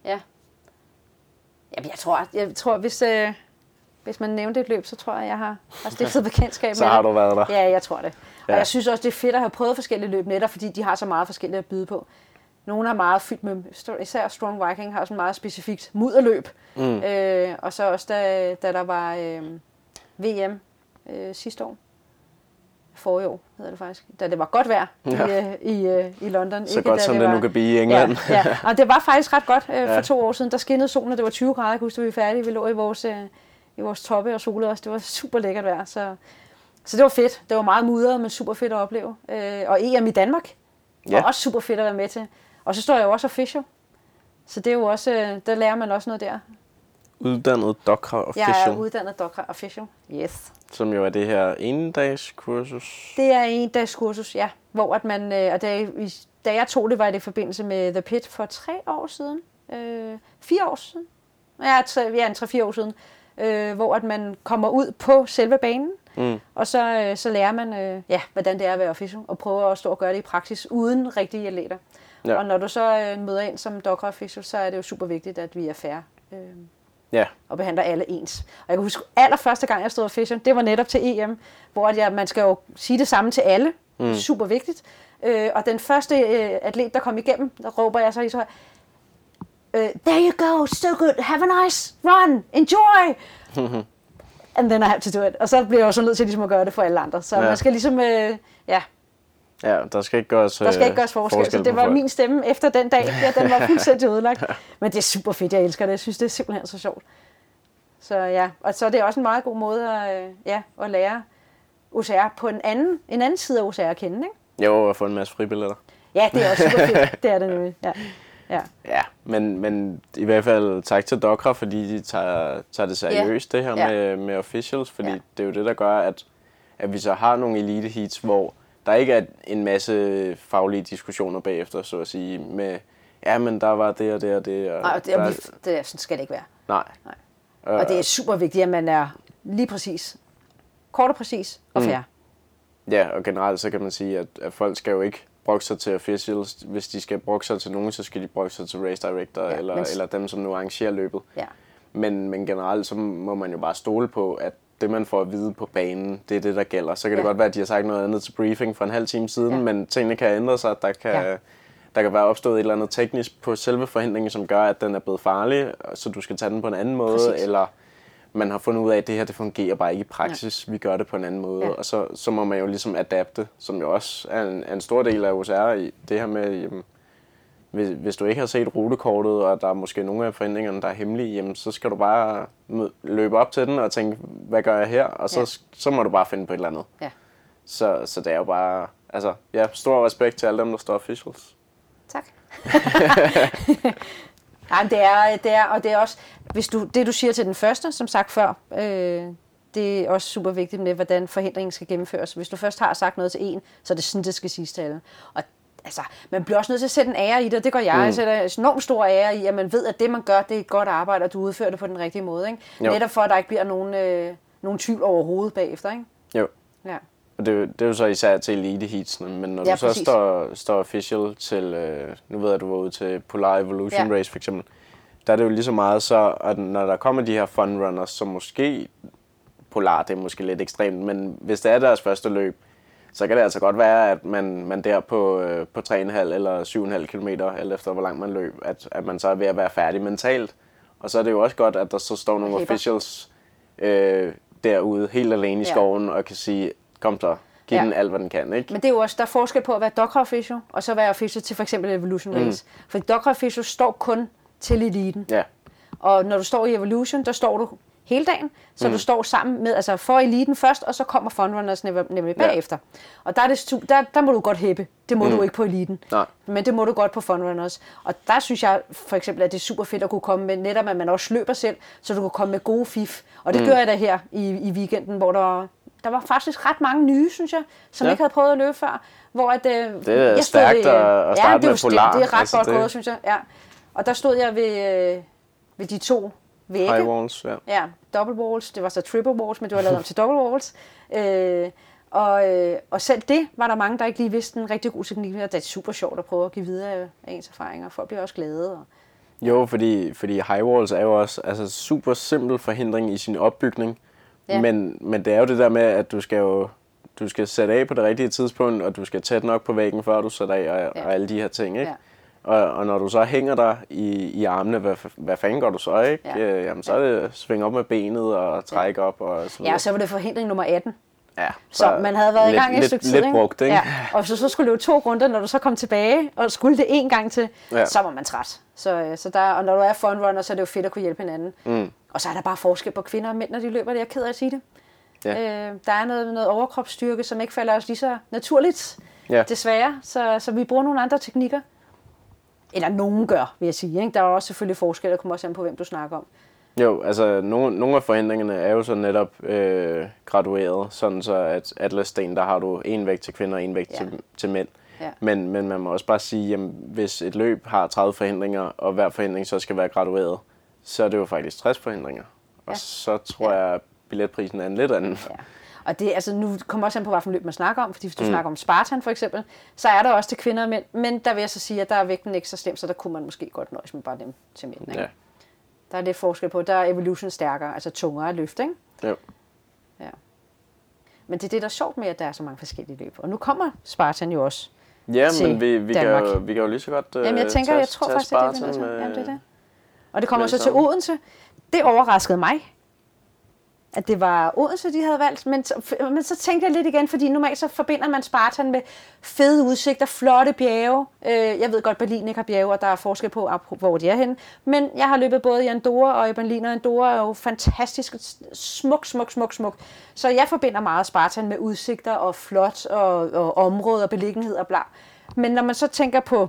ja. Jamen, jeg tror, jeg tror hvis, øh, hvis man nævnte et løb, så tror jeg, jeg har, har stiftet bekendtskab med Så har du været der. Ja, jeg tror det. Ja. Og jeg synes også, det er fedt at have prøvet forskellige løb netop, fordi de har så meget forskelligt at byde på. Nogle har meget fyldt med, især Strong Viking har sådan meget specifikt mudderløb. Mm. Øh, og så også, da, da der var øh, VM øh, sidste år, forrige år hedder det faktisk, da det var godt vejr ja. i, øh, i, øh, i London. Så Ikke, godt som det, var, nu kan blive i England. Ja, ja. Og det var faktisk ret godt øh, for ja. to år siden. Der skinnede solen, og det var 20 grader. Jeg kan huske, at vi var færdige. Vi lå i vores, øh, i vores toppe og solede os. Det var super lækkert vejr. Så, så det var fedt. Det var meget mudret, men super fedt at opleve. Øh, og EM i Danmark ja. var også super fedt at være med til. Og så står jeg jo også official. Så det er jo også, øh, der lærer man også noget der. Uddannet Dokra Official. Jeg er uddannet Dokra Official, yes. Som jo er det her en-dags kursus. Det er en dags kursus, ja. Hvor at man, øh, og da, da jeg tog det, var det i forbindelse med The Pit for tre år siden. Øh, fire år siden. Ja, tre, ja en tre-fire år siden. Øh, hvor at man kommer ud på selve banen, mm. og så, øh, så lærer man, øh, ja, hvordan det er at være official, og prøver at stå og gøre det i praksis uden rigtige atleter. Ja. Og når du så øh, møder ind som Dokra Official, så er det jo super vigtigt, at vi er færre. Øh, Ja. Og behandler alle ens. Og jeg kan huske, allerførste gang, jeg stod og det var netop til EM, hvor jeg, man skal jo sige det samme til alle. Mm. Super vigtigt. Øh, og den første øh, atlet, der kom igennem, der råber jeg så i så uh, There you go, so good, have a nice run, enjoy! And then I have to do it. Og så bliver jeg jo så nødt til ligesom at gøre det for alle andre. Så ja. man skal ligesom, øh, ja, Ja, der skal ikke gøres, der skal ikke gøres forskel. forskel så det var min stemme efter den dag. Ja, den var fuldstændig ødelagt. Men det er super fedt, jeg elsker det. Jeg synes, det er simpelthen så sjovt. Så ja, og så er det også en meget god måde at, ja, at lære OCR på en anden, en anden side af OCR at kende, ikke? Jo, og få en masse fribilletter. Ja, det er også super fedt. det er det nemlig, ja. Ja, ja men, men i hvert fald tak til Dokra, fordi de tager, tager det seriøst, ja. det her ja. med, med officials, fordi ja. det er jo det, der gør, at, at vi så har nogle elite heats, hvor der ikke er en masse faglige diskussioner bagefter, så at sige, med, ja, men der var det og det og det. Og Nej, det, der, det, det, sådan skal det ikke være. Nej. Nej. Og det er super vigtigt, at man er lige præcis, kort og præcis og fair. Mm. Ja, og generelt så kan man sige, at, at folk skal jo ikke brokke sig til officials. Hvis de skal brokke sig til nogen, så skal de brokke sig til race director, ja, eller, eller dem, som nu arrangerer løbet. Ja. Men, men generelt så må man jo bare stole på, at det, man får at vide på banen, det er det, der gælder. Så kan ja. det godt være, at de har sagt noget andet til briefing for en halv time siden, ja. men tingene kan ændre sig. Der kan, ja. der kan være opstået et eller andet teknisk på selve forhindringen, som gør, at den er blevet farlig, så du skal tage den på en anden måde, Præcis. eller man har fundet ud af, at det her det fungerer bare ikke i praksis, ja. vi gør det på en anden måde, ja. og så, så må man jo ligesom adapte, som jo også er en, er en stor del af OSR i det her med, jamen, hvis, hvis du ikke har set rutekortet, og der er måske nogle af forhindringerne, der er hemmelige, jamen, så skal du bare løbe op til den og tænke, hvad gør jeg her? Og så, ja. så må du bare finde på et eller andet. Ja. Så, så det er jo bare, altså, ja, stor respekt til alle dem, der står officials. Tak. Nej, det er, det er, og det er også, hvis du, det du siger til den første, som sagt før, øh, det er også super vigtigt med, hvordan forhindringen skal gennemføres. Hvis du først har sagt noget til en, så er det sådan, det skal siges til alle. Og altså, man bliver også nødt til at sætte en ære i det, det gør jeg. Mm. Jeg sætter en enormt stor ære i, at man ved, at det, man gør, det er et godt arbejde, og du udfører det på den rigtige måde. Ikke? Netop for, at der ikke bliver nogen, øh, nogen tvivl overhovedet bagefter. Ikke? Jo. Ja. Og det, det er jo så især til elite heatsene, men når ja, du så præcis. står, står official til, øh, nu ved jeg, du var ude til Polar Evolution ja. Race for eksempel, der er det jo lige så meget så, at når der kommer de her fun runners, som måske, Polar det er måske lidt ekstremt, men hvis det er deres første løb, så kan det altså godt være, at man, man der på, øh, på 3,5 eller 7,5 km, eller efter hvor langt man løb, at, at man så er ved at være færdig mentalt. Og så er det jo også godt, at der så står nogle Hæpper. officials øh, derude, helt alene i skoven, og kan sige, kom så, giv Ja. den alt, hvad den kan, ikke? Men det er jo også, der er forskel på at være official, og så være official til for eksempel Evolution Race. Mm. For official står kun til eliten. Ja, Og når du står i Evolution, der står du hele dagen, så mm. du står sammen med, altså for eliten først, og så kommer frontrunners nemlig nemlig Ja. bagefter. Og der, er det, der, der må du godt hæppe. Det må mm. du ikke på eliten. Nej. Men det må du godt på frontrunners. Og der synes jeg for eksempel, at det er super fedt at kunne komme med, netop at man også løber selv, så du kan komme med gode fif. Og det mm. gør jeg da her i, i weekenden, hvor der, der var faktisk ret mange nye, synes jeg, som Ja. ikke havde prøvet at løbe før. Hvor at, øh, Det er jeg stod stærkt i, at- at ja, starte det med Polar. Det, det er ret Altså, godt det- gået, synes jeg. Ja. Og der stod jeg ved, øh, ved de to vægge. high walls, ja. Ja, double walls. Det var så triple walls, men det var lavet om til double walls. Øh, og, øh, og selv det var der mange, der ikke lige vidste en rigtig god teknik. Og det er super sjovt at prøve at give videre af ens erfaringer. Folk bliver også glade. Og, Jo, fordi, fordi high walls er jo også altså, super simpel forhindring i sin opbygning. Ja. Ja. Men, men det er jo det der med, at du skal jo du skal sætte af på det rigtige tidspunkt, og du skal tæt nok på væggen, før du sætter af, og, Ja. ja. og alle de her ting, ikke? Ja. Og, og når du så hænger der i, i armene, hvad, hvad fanden gør du så, ikke? Ja. Øh, jamen, så er det svinge op med benet og trække ja. op og så ja, videre. og så var det forhindring nummer 18. ja, Så man havde været lidt, i gang i et lidt, stykke tid. Lidt ikke? brugt, ikke? Ja. Og så, så skulle løbe to runder, når du så kom tilbage, og skulle det en gang til, ja. Ja. så var man træt. Så, øh, så der, og når du er frontrunner, så er det jo fedt at kunne hjælpe hinanden. Mm. Og så er der bare forskel på kvinder og mænd, når de løber. Det er jeg ked af at sige det. Ja. Øh, der er noget, noget overkropsstyrke, som ikke falder os lige så naturligt, Ja. desværre. Så, så vi bruger nogle andre teknikker. Eller nogen gør, vil jeg sige. Ikke? Der er også selvfølgelig forskel, der kommer også an på, hvem du snakker om. Jo, altså nogle, nogle af forhindringerne er jo så netop øh, gradueret, sådan så at Atlas-sten, der har du en vægt til kvinder og en vægt Ja. til, til mænd. Ja. Men, men man må også bare sige, jamen, hvis et løb har 30 forhindringer, og hver forhindring så skal være gradueret, så er det jo faktisk 60 forhindringer. Og Ja. så tror jeg, at billetprisen er en lidt anden. Ja. Og det, altså, nu kommer også an på, hvilken løb man snakker om. Fordi hvis du mm. snakker om Spartan for eksempel, så er der også til kvinder og mænd. Men der vil jeg så sige, at der er vægten ikke så slem, så der kunne man måske godt nøjes med bare dem til mænd. Ikke? Ja. Der er lidt forskel på, der er evolution stærkere, altså tungere at løfte. Ikke? Jo. Ja. Men det er det, der er sjovt med, at der er så mange forskellige løb. Og nu kommer Spartan jo også. Ja, men vi, vi, kan Danmark. jo, vi kan jo lige så godt øh, Jamen, jeg tænker, tage, jeg tror tage faktisk, det er det, med- Jamen, det er det. Og det kommer så til. Odense. Det overraskede mig, at det var Odense, de havde valgt. Men, men så tænkte jeg lidt igen, fordi normalt så forbinder man Spartan med fede udsigter, flotte bjerge. Øh, jeg ved godt, Berlin ikke har bjerge, og der er forskel på, hvor de er henne. Men jeg har løbet både i Andorra og i Berlin, og Andorra er jo fantastisk smuk, smuk, smuk, smuk. Så jeg forbinder meget Spartan med udsigter og flot og, og områder og beliggenhed og bla. Men når man så tænker på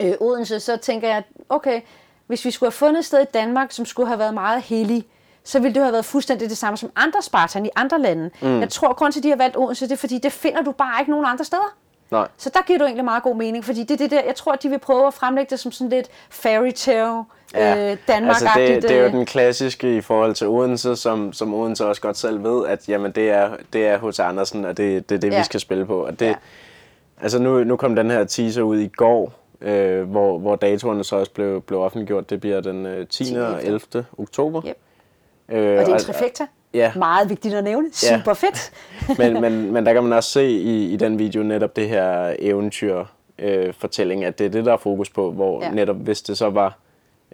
øh, Odense, så tænker jeg, okay, hvis vi skulle have fundet et sted i Danmark, som skulle have været meget hellig, så ville det have været fuldstændig det samme som andre Spartan i andre lande. Mm. Jeg tror, grund til, at de har valgt Odense, det er, fordi det finder du bare ikke nogen andre steder. Nej. Så der giver du egentlig meget god mening, fordi det er det der, jeg tror, at de vil prøve at fremlægge det som sådan lidt fairy tale, ja. øh, danmark altså det, det er jo den klassiske i forhold til Odense, som, som Odense også godt selv ved, at jamen, det er det er H.C. Andersen, og det, det er det, Ja. vi skal spille på. Og det, ja. Altså nu, nu kom den her teaser ud i går, øh, hvor, hvor datoerne så også blev, blev offentliggjort. Det bliver den øh, 10. 10. og 11. oktober. Yep. Øh, Og det er en trifecta. Ja. Meget vigtigt at nævne. Ja. Super fedt. men, men, men der kan man også se i, i den video netop det her eventyr øh, fortælling, at det er det, der er fokus på, hvor Ja. ja. netop hvis det så var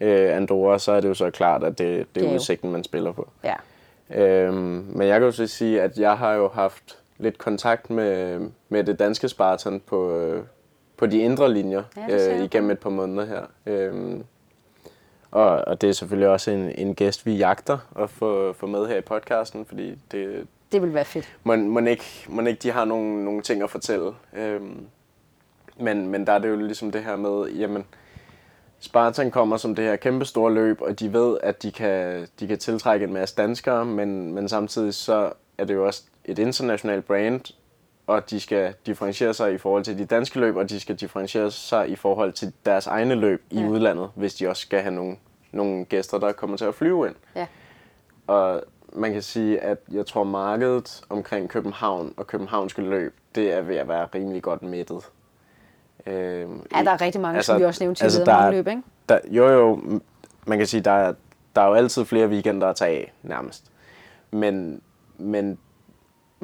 øh, Andorra, så er det jo så klart, at det, det Det er jo- udsigten, man spiller på. ja. Øhm, men jeg kan jo så sige, at jeg har jo haft lidt kontakt med, med det danske Spartan på, øh, på de indre linjer Ja, øh, på. igennem et par måneder her. Øhm, og, og det er selvfølgelig også en, en gæst, vi jagter at få, få med her i podcasten, fordi det, Det vil være fedt. må, må, ikke, må ikke de har nogle, nogle ting at fortælle. Øhm, men, men der er det jo ligesom det her med, jamen, Spartan kommer som det her kæmpe store løb, og de ved, at de kan, de kan tiltrække en masse danskere, men, men samtidig så er det jo også et internationalt brand, og de skal differentiere sig i forhold til de danske løb, og de skal differentiere sig i forhold til deres egne løb i Ja. udlandet, hvis de også skal have nogle, nogle gæster, der kommer til at flyve ind. Ja. Og man kan sige, at jeg tror markedet omkring København og københavnske løb, det er ved at være rimelig godt mættet. Øhm, Ja, der er rigtig mange, altså, som vi også nævnte tidligere, altså, der er- løb, ikke? Der, jo jo, man kan sige, der er, der er jo altid flere weekender at tage af, nærmest. Men, men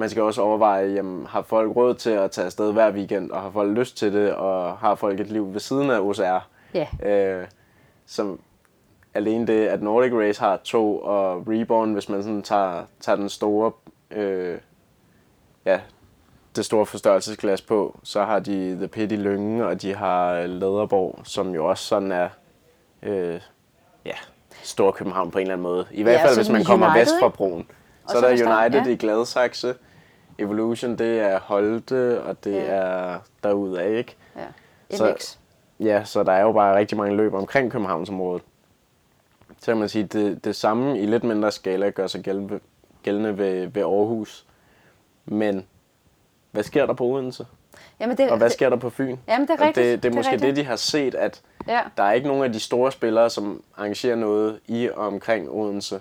man skal også overveje, jamen, har folk råd til at tage afsted hver weekend, og har folk lyst til det, og har folk et liv ved siden af OCR? Ja. Øh, som alene det, at Nordic Race har to, og Reborn, hvis man sådan tager, tager den store, øh, ja, det store forstørrelsesglas på, så har de The Pit i Lyngen, og de har Lederborg, som jo også sådan er, øh, ja, Stor København på en eller anden måde. I hvert Ja, fald, hvis man kommer United, vest fra broen. Så er så er der United ja. i Gladsaxe, Evolution, det er Holte, og det Ja. er derudaf, ikke? Ja. Så- MX. Ja, så der er jo bare rigtig mange løb omkring Københavnsområdet. Så kan man sige, det, det samme i lidt mindre skala gør sig gældende, gældende ved, ved Aarhus. Men hvad sker der på Odense? Jamen, det, Og hvad det- sker der på Fyn? Jamen, det er Og rigtigt. det, det er måske rigtigt. det, de har set, at Ja. der er ikke nogen af de store spillere, som arrangerer noget i og omkring Odense.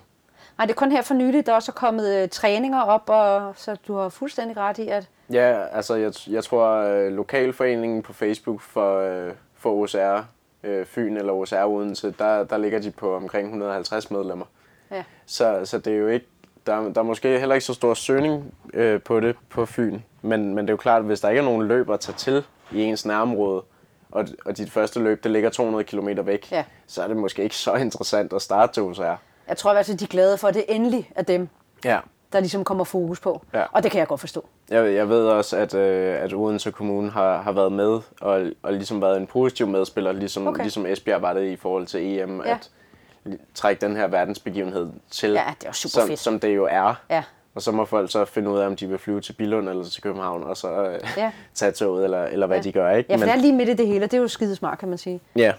Nej, det er kun her for nyligt, der også er kommet øh, træninger op, og så du har fuldstændig ret i, at Ja, altså jeg, jeg tror, øh, lokalforeningen på Facebook for, øh, for OCR øh, Fyn eller OCR Odense, der, der ligger de på omkring 150 medlemmer. ja, Så, så det er jo ikke, der, der er måske heller ikke så stor søgning øh, på det på Fyn. Men, men det er jo klart, at hvis der ikke er nogen løb at tage til i ens nærområde, og, og dit første løb, det ligger 200 km væk, Ja. så er det måske ikke så interessant at starte til OCR. Jeg tror i hvert fald, de er glade for, at det endelig er dem, Ja. der ligesom kommer fokus på. Ja. Og det kan jeg godt forstå. Jeg, jeg ved også, at, øh, at Odense Kommune har, har været med, og, og ligesom været en positiv medspiller, ligesom, Okay. ligesom Esbjerg var det i forhold til EM, Ja. at trække den her verdensbegivenhed til, Ja, det er super som, fedt. som det jo er. Ja. Og så må folk så finde ud af, om de vil flyve til Billund eller til København, og så øh, Ja. tage toget, eller, eller hvad Ja. de gør. Ikke? Ja, for det er lige midt i det hele, og det er jo skidesmart, kan man sige. ja.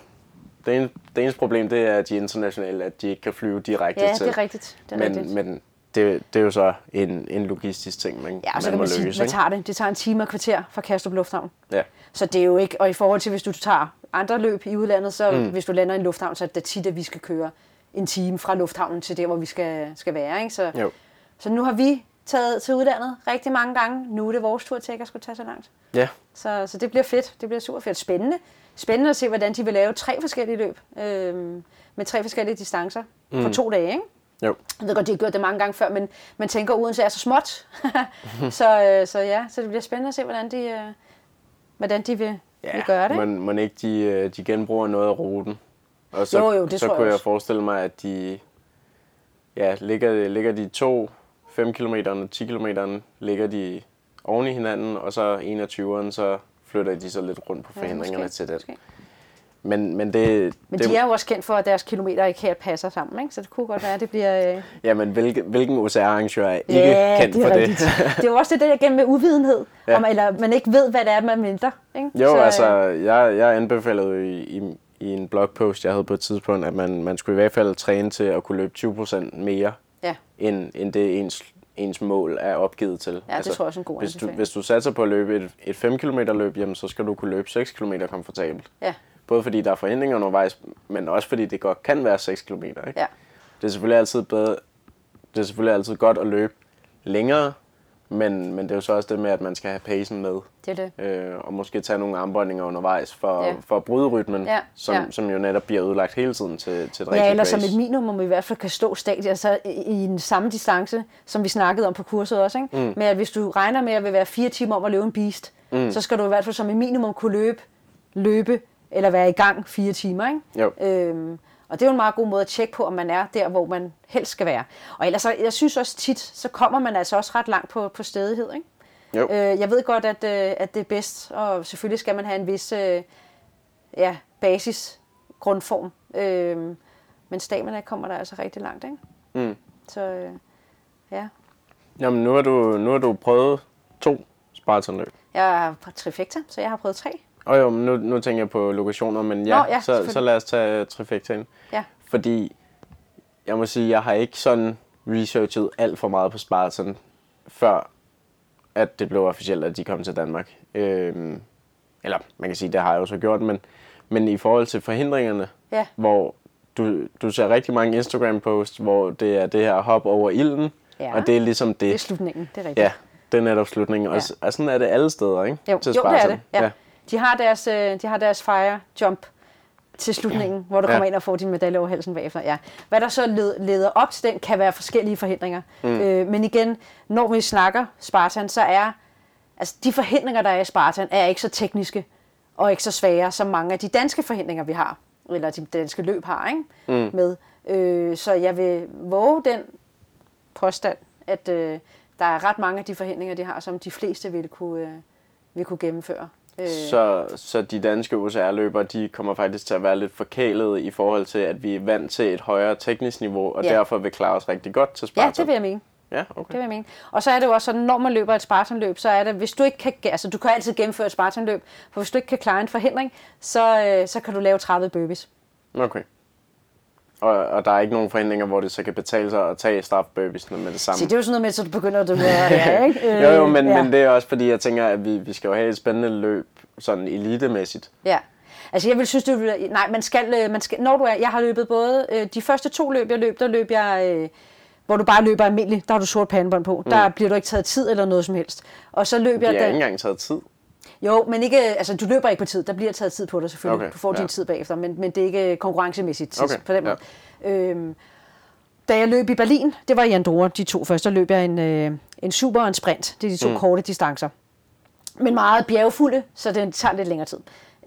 Det, en, det eneste problem, det er, at de er internationale, at de ikke kan flyve direkte Ja, til. det er rigtigt. Det er men, rigtigt. men det, det er jo så en, en logistisk ting, man, Ja, så man kan må man sige, løse. ikke? tager det? Det tager en time og kvarter fra Kastrup Lufthavn. Ja. Så det er jo ikke, og i forhold til, hvis du tager andre løb i udlandet, så mm. hvis du lander i en lufthavn, så er det tit, at vi skal køre en time fra lufthavnen til der, hvor vi skal, skal være. Ikke? Så, Jo. så nu har vi taget til udlandet rigtig mange gange. Nu er det vores tur til ikke at skulle tage så langt. Ja, Så, så det bliver fedt. Det bliver super fedt. Spændende. Spændende at se, hvordan de vil lave tre forskellige løb. Øhm, med tre forskellige distancer mm. på to dage. Ikke? jo. Jeg ved godt, de har gjort det mange gange før, men man tænker, at Odense er så småt. så, øh, så ja, så det bliver spændende at se, hvordan de, øh, hvordan de vil, ja, vil gøre det. Men, men ikke de, øh, de genbruger noget af ruten. Og så, Jo, jo, det så tror jeg kunne jeg også. forestille mig, at de ja, ligger, ligger de to 5 km og 10 km ligger de oven i hinanden, og så 21'eren, så flytter de så lidt rundt på Ja, forhindringerne måske, til det. måske. Men, men det, Men det, de er jo også kendt for, at deres kilometer ikke helt passer sammen, ikke? så det kunne godt være, at det bliver... Øh... ja, men hvilken, hvilken OCR-arrangør er ikke kendt det er for rigtigt. det? det er jo også det der gennem med uvidenhed, ja. Ja. om, eller man ikke ved, hvad det er, man venter. Ikke? Jo, så, øh, altså, jeg, jeg anbefalede i, i, i en blogpost, jeg havde på et tidspunkt, at man, man skulle i hvert fald træne til at kunne løbe 20% mere, Ja, end, end det ens, ens mål er opgivet til. ja det tror jeg også er en god hvis du, hvis du satser på at løbe et, et 5 km løb, jamen, så skal du kunne løbe 6 km komfortabelt. Ja, Både fordi der er forhindringer undervejs, men også fordi det godt kan være 6 km. Ikke? ja. Det er selvfølgelig altid bedre, det er selvfølgelig altid godt at løbe længere, men, men det er jo så også det med, at man skal have pacen med. det er det. Øh, og måske tage nogle armbåndinger undervejs for, Ja. for at bryde rytmen, Ja, som, ja. som jo netop bliver ødelagt hele tiden til, til et Ja, eller som race. et minimum i hvert fald kan stå stadiet altså i, i en samme distance, som vi snakkede om på kurset også. Ikke? Mm. Men at hvis du regner med at vil være fire timer om at løbe en beast, mm. så skal du i hvert fald som et minimum kunne løbe, løbe eller være i gang fire timer. Ikke? Jo. Øhm, og det er jo en meget god måde at tjekke på, om man er der, hvor man helst skal være. Og ellers, jeg synes også tit, så kommer man altså også ret langt på, på stedighed. Ikke? Jo. Øh, jeg ved godt, at, øh, at det er bedst, og selvfølgelig skal man have en vis øh, ja, basis, grundform. Øh, men stamina kommer der altså rigtig langt, ikke? Mm. Så øh, ja, Jamen, nu har, du, nu har du prøvet to Spartanløb. jeg er på trifecta, så jeg har prøvet tre. Og jo, men nu, nu tænker jeg på lokationer, men ja, Nå, ja, så, så lad os tage trifectaen. Ja, Fordi jeg må sige, jeg har ikke sådan researchet alt for meget på Spartan, før at det blev officielt, at de kom til Danmark. Øhm, eller man kan sige, det har jeg jo så gjort, men, men i forhold til forhindringerne, Ja. hvor du, du ser rigtig mange Instagram-posts, hvor det er det her hop over ilden, Ja. og det er ligesom det. det er slutningen, det er rigtigt. Ja, det er netop slutningen. Og, Ja. s- og sådan er det alle steder, ikke? Jo, Til jo det er det. Ja. De, har deres, øh, de har deres fire jump til slutningen, hvor du kommer Ja. ind og får din medalje over halsen bagefter. Ja. Hvad der så led, leder op til den, kan være forskellige forhindringer. Mm. Øh, men igen, når vi snakker Spartan, så er altså de forhindringer, der er i Spartan, er ikke så tekniske og ikke så svære, som mange af de danske forhindringer, vi har, eller de danske løb har, ikke? Mm. med. Øh, så jeg vil våge den påstand, at øh, der er ret mange af de forhindringer, de har, som de fleste vil kunne, øh, vil kunne gennemføre. Øh, Så, så de danske OCR-løbere, de kommer faktisk til at være lidt forkælede i forhold til, at vi er vant til et højere teknisk niveau, og Ja. derfor vil klare os rigtig godt til ja, Sparta. det vil jeg mene. Ja, Det okay. vil jeg mene. Og så er det jo også sådan, når man løber et Spartanløb, så er det, hvis du ikke kan, altså du kan altid gennemføre et Spartanløb, for hvis du ikke kan klare en forhindring, så, øh, så kan du lave 30 burpees. Okay. Og, og der er ikke nogen forhindringer, hvor det så kan betale sig at tage strafburpees med det samme. Så det er jo sådan noget med, så du begynder at du ja, ikke? Øh, jo, jo, men, ja. men det er også fordi, jeg tænker, at vi, vi skal jo have et spændende løb, sådan elitemæssigt. Ja. Altså jeg vil synes, det vil, nej, man skal, øh, man skal, når du er, jeg har løbet både, øh, de første to løb, jeg løb, der løb jeg, øh, hvor du bare løber almindeligt, der har du sort pandebånd på, mm. der bliver du ikke taget tid eller noget som helst. Og så løb Vi jeg, har ikke engang taget tid. Jo, men ikke, altså du løber ikke på tid, der bliver taget tid på dig selvfølgelig, Okay, du får din ja. tid bagefter, men, men det er ikke konkurrencemæssigt Okay, på den måde. Øhm, da jeg løb i Berlin, det var i Andorra, de to første, løb jeg en, øh, en super og en sprint, det er de to mm. korte distancer. Men meget bjergfulde, så det tager lidt længere tid.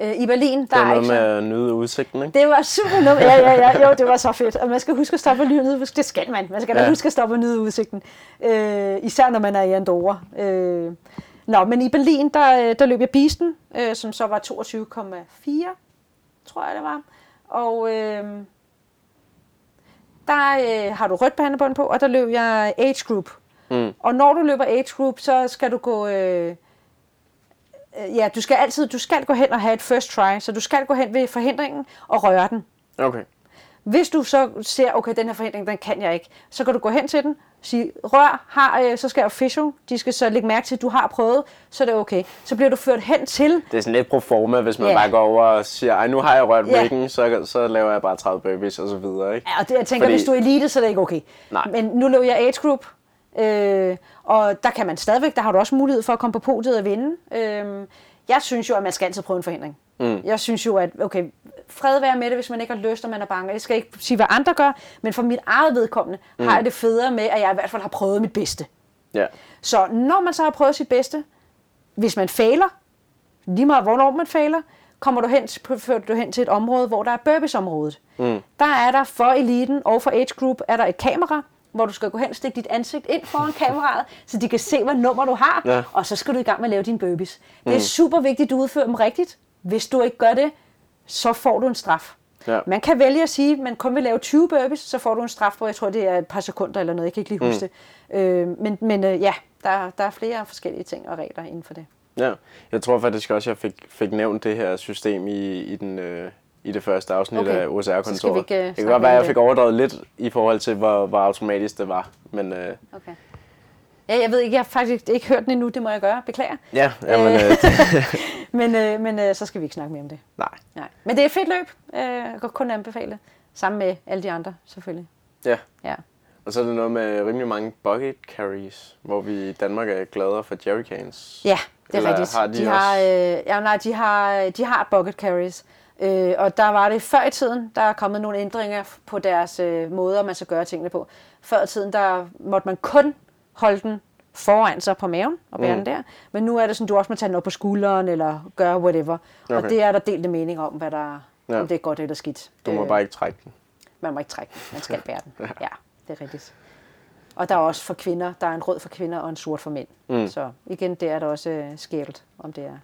Øh, I Berlin, der Det er er noget ikke med at nyde udsigten, ikke? det var super nemt. Ja, ja, ja. Jo, det var så fedt. Og man skal huske at stoppe og nyde udsigten. Det skal man. Man skal da Ja. huske at stoppe og nyde udsigten. Øh, især når man er i Andorra. Øh, nå, men i Berlin, der, øh, der løb jeg Bisten, øh, som så var 22,4, tror jeg det var. Og øh, der øh, har du rødt bandebånd på, og der løb jeg age group. Mm. Og når du løber age group, så skal du gå... Øh, øh, ja, du skal altid du skal gå hen og have et first try, så du skal gå hen ved forhindringen og røre den. Okay. Hvis du så ser, okay, den her forhindring, den kan jeg ikke, så kan du gå hen til den, sige, rør, har, øh, så skal official, de skal så lægge mærke til, at du har prøvet, så er det okay. Så bliver du ført hen til, Det er sådan lidt pro forma, hvis man Ja. bare går over og siger, ej, nu har jeg rørt Ja. ryggen, så, så laver jeg bare 30 burpees og så videre, ikke? ja, og det, jeg tænker, Fordi- hvis du er elite, så er det ikke okay. Nej. Men nu løber jeg age group, øh, og der kan man stadigvæk, der har du også mulighed for at komme på podiet og vinde. Øh, jeg synes jo, at man skal altid prøve en forhindring. Mm. Jeg synes jo, at okay, fred være med det, hvis man ikke har lyst, og man er bange. Jeg skal ikke sige, hvad andre gør, men for mit eget vedkommende mm. har jeg det federe med, at jeg i hvert fald har prøvet mit bedste. Ja. Så når man så har prøvet sit bedste, hvis man fejler, lige meget hvornår man fejler, kommer du hen, du hen til et område, hvor der er burpees-området. Mm. Der er der for eliten og for age group, er der et kamera, hvor du skal gå hen og stikke dit ansigt ind foran kameraet, så de kan se, hvad nummer du har, Ja. og så skal du i gang med at lave dine burpees. Det er super vigtigt, at du udfører dem rigtigt. Hvis du ikke gør det, så får du en straf. Ja. Man kan vælge at sige, at man kun vil lave 20 burpees, så får du en straf på, jeg tror, det er et par sekunder eller noget, jeg kan ikke lige huske det. Øh, men men øh, ja, der, der er flere forskellige ting og regler inden for det. Ja, jeg tror faktisk også, jeg fik, fik nævnt det her system i, i, den, øh, i det første afsnit Okay. af OCR-kontoret. ikke, øh, det kan godt være, at jeg fik overdrevet lidt i forhold til, hvor, hvor automatisk det var. Men øh, Okay. Ja, jeg ved ikke, jeg har faktisk ikke hørt den endnu, det må jeg gøre, beklager. ja, jamen, øh, det, Men, øh, men øh, så skal vi ikke snakke mere om det. nej. Nej. Men det er et fedt løb, øh, jeg kan kun anbefale. Sammen med alle de andre, selvfølgelig. Ja, Ja. og så er det noget med rimelig mange bucket carries, hvor vi i Danmark er gladere for jerrycans. Ja, det er Eller rigtigt. har de de har, øh, ja, nej, de har, de har bucket carries. Øh, og der var det før i tiden, der er kommet nogle ændringer på deres øh, måder, man skal gøre tingene på. Før i tiden, der måtte man kun holde den foran sig på maven og bære mm. den der. Men nu er det sådan, du også må tage den op på skulderen eller gøre whatever. Okay. Og det er der delte mening om, hvad der, Ja. om det er godt eller skidt. Du må Øh, bare ikke trække den. Man må ikke trække den. Man skal bære den. Ja, det er rigtigt. Og der er også for kvinder, der er en rød for kvinder og en sort for mænd. Mm. Så igen, det er der også øh, skævt, om det er.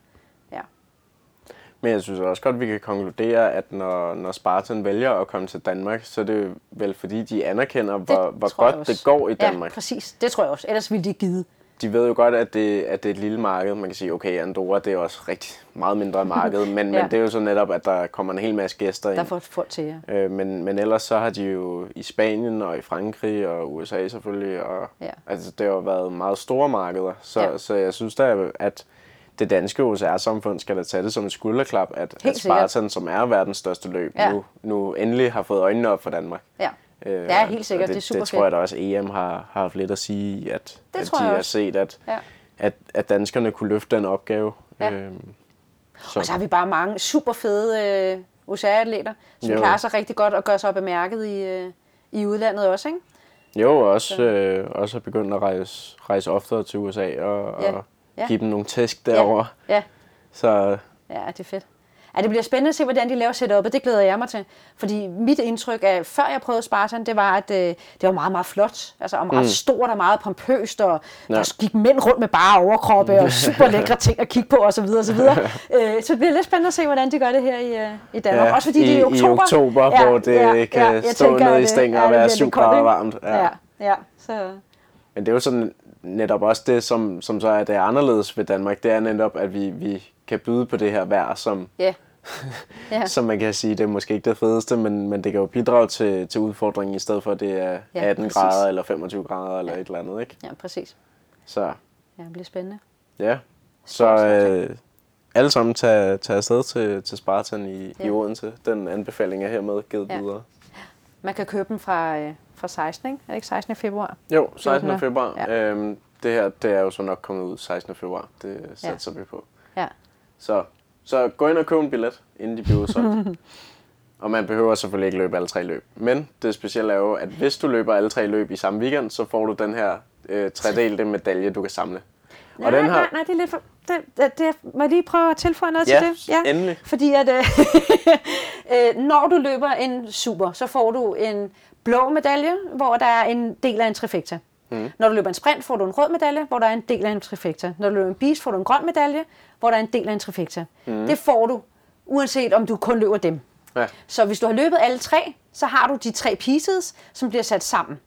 Ja. Men jeg synes også godt, vi kan konkludere, at når, når Spartan vælger at komme til Danmark, så er det vel fordi, de anerkender, hvor, hvor jeg godt det går i Danmark. Ja, præcis. Det tror jeg også. Ellers ville de ikke give. de ved jo godt, at det, at det er et lille marked. Man kan sige, okay, Andorra, det er også rigtig meget mindre marked, men, Ja. men det er jo så netop, at der kommer en hel masse gæster Der ind. får folk til jer. Øh, men, men ellers så har de jo i Spanien og i Frankrig og USA selvfølgelig, og Ja. altså, det har jo været meget store markeder. Så, Ja. så jeg synes da, at det danske OCR-samfund skal da tage det som et skulderklap, at, at sikkert. Spartan, som er verdens største løb, Ja. nu, nu endelig har fået øjnene op for Danmark. Ja. Øh, Ja, helt sikkert. og Det er super Det tror jeg da også, EM har, har haft lidt at sige, at, Det at de jeg har også. set, at, Ja. at, at danskerne kunne løfte den opgave. Ja. Øhm, så. Og så har vi bare mange super fede øh, OCR-atleter, som Jo. klarer sig rigtig godt og gør sig bemærket i, øh, i udlandet også, ikke? Jo, og også, øh, også er begyndt at rejse, rejse oftere til USA og, Ja. og Ja. give dem nogle tæsk derovre. Ja, Så ja, det er fedt. Ja, det bliver spændende at se, hvordan de laver setupet. Det glæder jeg mig til. Fordi mit indtryk af, før jeg prøvede Spartan, det var, at øh, det var meget, meget flot. Altså og meget mm. stort og meget pompøst, og ja. Ja. der gik mænd rundt med bare overkroppe og super lækre ting at kigge på osv. Så, så, videre. øh, så det bliver lidt spændende at se, hvordan de gør det her i, øh, i Danmark. Ja, Også fordi i- det er i oktober. i oktober, hvor det kan jeg stå nede i stænger ja, og være koldt, ikke? varmt. Ja. Ja, ja. Så, Men det er jo sådan netop også det, som, som så er det anderledes ved Danmark. Det er netop, at vi, vi kan byde på det her vejr, som, ja. ja. som man kan sige, det er måske ikke det fedeste, men, men det kan jo bidrage til, til udfordringen, i stedet for at det er Ja, 18 præcis. grader eller 25 grader eller et eller andet. Ikke? ja, præcis. Så Ja, det bliver spændende. ja, så øh, alle sammen tage, tage afsted til, til Spartan i, ja. i Ja. Odense. Den anbefaling er hermed givet Ja. ja. videre. Man kan købe dem fra, øh, fra 16, ikke? Er det ikke 16. februar? Jo, 16. er. februar. Ja. Ja. Øhm, det her det er jo så nok kommet ud 16. februar. Det satser vi på. Ja. Så, så gå ind og køb en billet, inden de bliver udsolgt. og man behøver selvfølgelig ikke løbe alle tre løb. Men det specielle er jo, at hvis du løber alle tre løb i samme weekend, så får du den her øh, tredelte medalje, du kan samle. Nej, nej, nej, nej, det er lidt for... Det, det, det, må jeg lige prøve at tilføje noget Ja, til det? endelig. Fordi at, øh, øh, når du løber en super, så får du en blå medalje, hvor der er en del af en trifecta. Mm. Når du løber en sprint, får du en rød medalje, hvor der er en del af en trifecta. Når du løber en beast, får du en grøn medalje, hvor der er en del af en trifecta. Mm. Det får du, uanset om du kun løber dem. Ja. Så hvis du har løbet alle tre, så har du de tre pieces, som bliver sat sammen.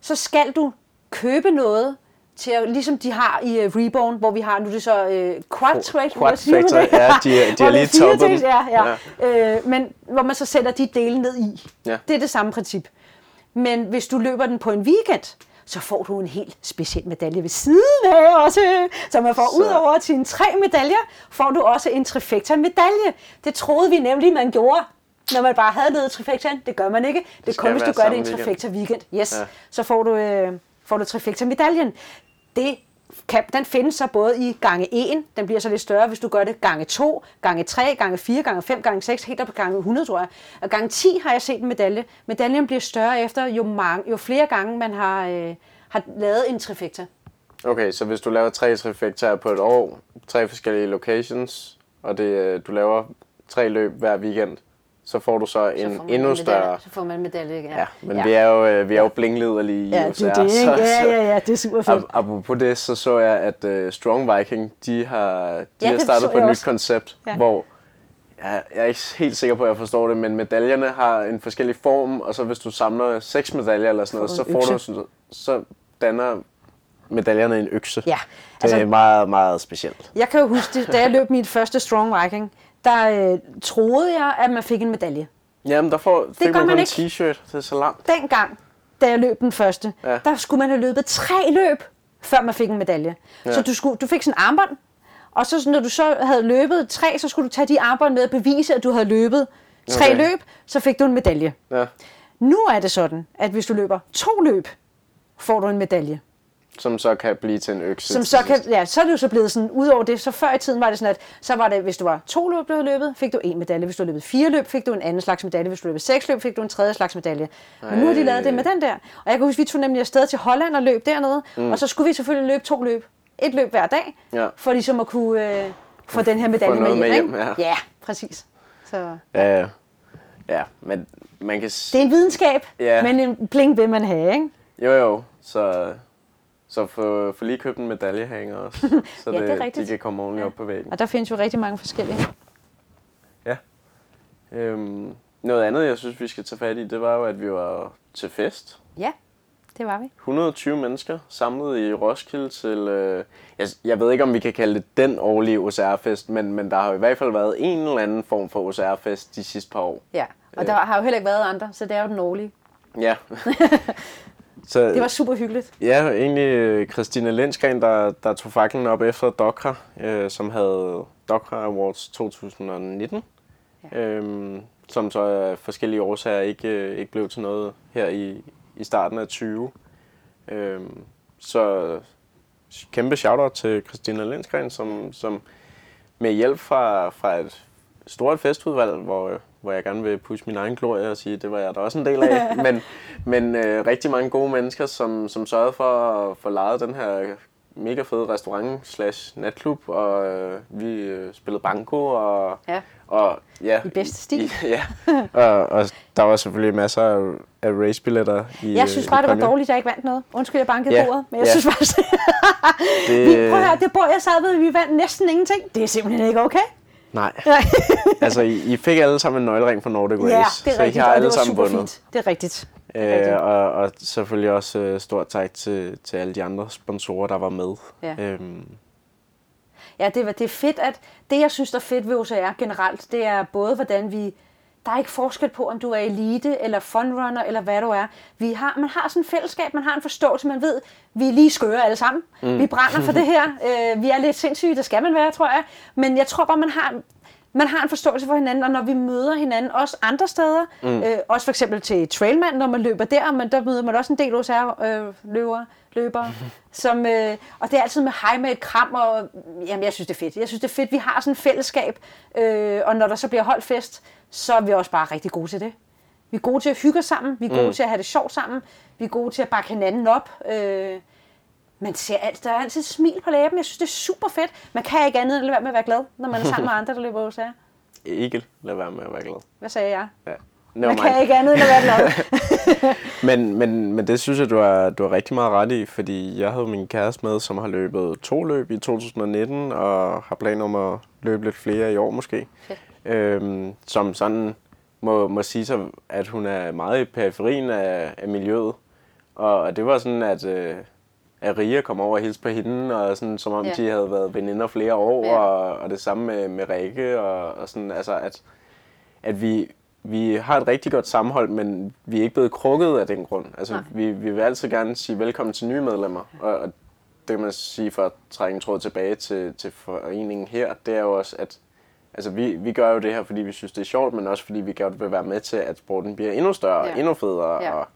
Så skal du købe noget, til at, ligesom de har i uh, Reborn, hvor vi har, nu er det så uh, Quad Trade. Quad Factor, ja, de er- de er det lige toppet den. Ja, ja. ja. Øh, men hvor man så sætter de dele ned i. Ja. Det er det samme princip. Men hvis du løber den på en weekend, så får du en helt speciel medalje ved siden af også. Så man får Så- ud over sine tre medaljer, får du også en trifecta medalje. Det troede vi nemlig, man gjorde, når man bare havde løbet trifectaen. Det gør man ikke. Det er skal kun, hvis du gør det i en samme trifecta weekend. Yes, Ja. så får du, øh, får du trifecta medaljen. Det kan, den findes så både i gange 1, den bliver så lidt større, hvis du gør det gange 2, gange 3, gange 4, gange 5, gange 6, helt op på gange 100, tror jeg. Og gange 10 har jeg set en medalje. Medaljen bliver større efter, jo, mange, jo flere gange man har, øh, har lavet en trifecta. Okay, så hvis du laver tre trifectaer på et år, tre forskellige locations, og det, øh, du laver tre løb hver weekend, så får du så Så en man endnu medalje. større... Så får man en medalje, ja. Ja, men ja. vi er jo, øh, vi er jo blingliderlige i Ja, USR, det er det, ikke? Ja, ja, ja, det er super fedt. Ap- Apropos det, så så jeg, at uh, Strong Viking, de har, de Ja, har det startet så på et nyt koncept, Ja. hvor jeg, jeg er ikke helt sikker på, at jeg forstår det, men medaljerne har en forskellig form, og så hvis du samler seks medaljer eller sådan noget, så får du sådan, så danner medaljerne en økse. Ja, det altså- er meget, meget specielt. Jeg kan jo huske, det, da jeg løb mit første Strong Viking, der øh, troede jeg, at man fik en medalje. Jamen, der får, fik gør man man en ikke. t-shirt, det er så langt. dengang, da jeg løb den første, ja. Der skulle man have løbet tre løb, før man fik en medalje. Ja. Så du, skulle, du fik sådan en armbånd, og så når du så havde løbet tre, så skulle du tage de armbånd med og bevise, at du havde løbet tre Okay. løb, så fik du en medalje. Ja. Nu er det sådan, at hvis du løber to løb, får du en medalje. Som så kan blive til en økse. Som så, kan, ja, så er det jo så blevet sådan, udover det, så før i tiden var det sådan, at så var det, hvis du var to løb, du havde løbet, fik du en medalje. Hvis du løbet fire løb, fik du en anden slags medalje. Hvis du løb seks løb, fik du en tredje slags medalje. Men nu har de lavet det med den der. Og jeg kan huske, vi tog nemlig afsted til Holland og løb dernede, mm. og så skulle vi selvfølgelig løbe to løb. Et løb hver dag, Ja. for ligesom at kunne øh, få den her medalje med med hjem. hjem, ikke? ja. ja, præcis. Så Ja, ja. ja, men man kan det er en videnskab, Ja. men en bling vil man have, ikke? Jo, jo. Så, så få, få lige købt en medaljehænger også. Så Ja, det er de rigtigt. kan komme ordentligt op på væggen. Og der findes jo rigtig mange forskellige. Ja. Øhm, noget andet, jeg synes, vi skal tage fat i, det var jo, at vi var til fest. Ja, det var vi. 120 mennesker samlet i Roskilde til... Øh, jeg, jeg ved ikke, om vi kan kalde det den årlige OCR-fest, men, men der har i hvert fald været en eller anden form for OCR-fest de sidste par år. Ja, og der har jo heller ikke været andre, så det er jo den årlige. Ja. så, Det var super hyggeligt. Ja, egentlig øh, Christina Lindskren, der, der tog faklen op efter Dokra, øh, som havde Dokra Awards 2019. Ja. Øhm, som så af forskellige årsager ikke, øh, ikke blev til noget her i, i starten af 20. Øhm, så kæmpe shoutout til Christina Lindskren, som, som med hjælp fra, fra et stort festudvalg, hvor, hvor jeg gerne vil pushe min egen glorie og sige, det var jeg da også en del af. men men øh, rigtig mange gode mennesker, som, som sørgede for at få lejet den her mega fede restaurant slash natklub, og øh, vi øh, spillede banko, og Ja. og, ja, I bedste stil. I, ja, og, og der var selvfølgelig masser af, af racebilletter i Jeg synes øh, bare, i det var dårligt, at jeg ikke vandt noget. Undskyld, jeg bankede Ja, bordet, men jeg ja. synes faktisk, Det, vi, prøv at høre, det bord, jeg sad ved, vi vandt næsten ingenting. Det er simpelthen ikke okay. Nej, altså I, I fik alle sammen en nøglering fra Nordic Race, ja, det er så I rigtigt, har og det alle sammen vundet. fint. Det er rigtigt. Det er Øh, rigtigt. og, og selvfølgelig også øh, stort tak til, til alle de andre sponsorer, der var med. Ja. Øhm, Ja, det, var- det er fedt, at det, jeg synes, der er fedt ved OCR generelt, det er både, hvordan vi... Der er ikke forskel på, om du er elite, eller funrunner, eller hvad du er. Vi har, man har sådan et fællesskab, man har en forståelse, man ved, vi er lige skøre alle sammen. Mm. Vi brænder for det her. Øh, vi er lidt sindssyge, det skal man være, tror jeg. Men jeg tror bare, man har, man har en forståelse for hinanden, og når vi møder hinanden, også andre steder, mm. øh, også for eksempel til Trailman, når man løber der, men der møder man også en del OCR-løbere, øh, løbere, som, øh, og det er altid med hej med et kram, og jamen, jeg synes, det er fedt. Jeg synes, det er fedt, vi har sådan et fællesskab, øh, og når der så bliver holdt fest, så er vi også bare rigtig gode til det. Vi er gode til at hygge os sammen, vi er gode mm. til at have det sjovt sammen, vi er gode til at bakke hinanden op. Øh, man ser alt, der er altid et smil på læben. Jeg synes, det er super fedt. Man kan ikke andet end at lade være med at være glad, når man er sammen med andre, der løber OCR. ikke lade være med at være glad. Hvad sagde jeg? Ja. Man Never kan ikke andet end at være glad. Men, men, men det synes jeg, du har, du har rigtig meget ret i, fordi jeg havde min kæreste med, som har løbet to løb i 2019, og har planer om at løbe lidt flere i år måske. Fedt. Øhm, som sådan må, må sige sig, at hun er meget i periferien af, af miljøet. Og det var sådan, at, øh, at Ria kom over og hilste på hende, og sådan, som om Ja. de havde været veninder flere år, Ja. og, og det samme med, med Rikke, og, og sådan, altså at, at vi, vi har et rigtig godt sammenhold, men vi er ikke blevet krukket af den grund. Altså, Nej. vi, vi vil altid gerne sige velkommen til nye medlemmer, og, og det kan man sige for at trække en tråd tilbage til, til foreningen her, det er jo også, at altså, vi, vi gør jo det her, fordi vi synes, det er sjovt, men også fordi vi gerne vil være med til, at sporten bliver endnu større, Ja. ja. endnu federe. Ja. Og,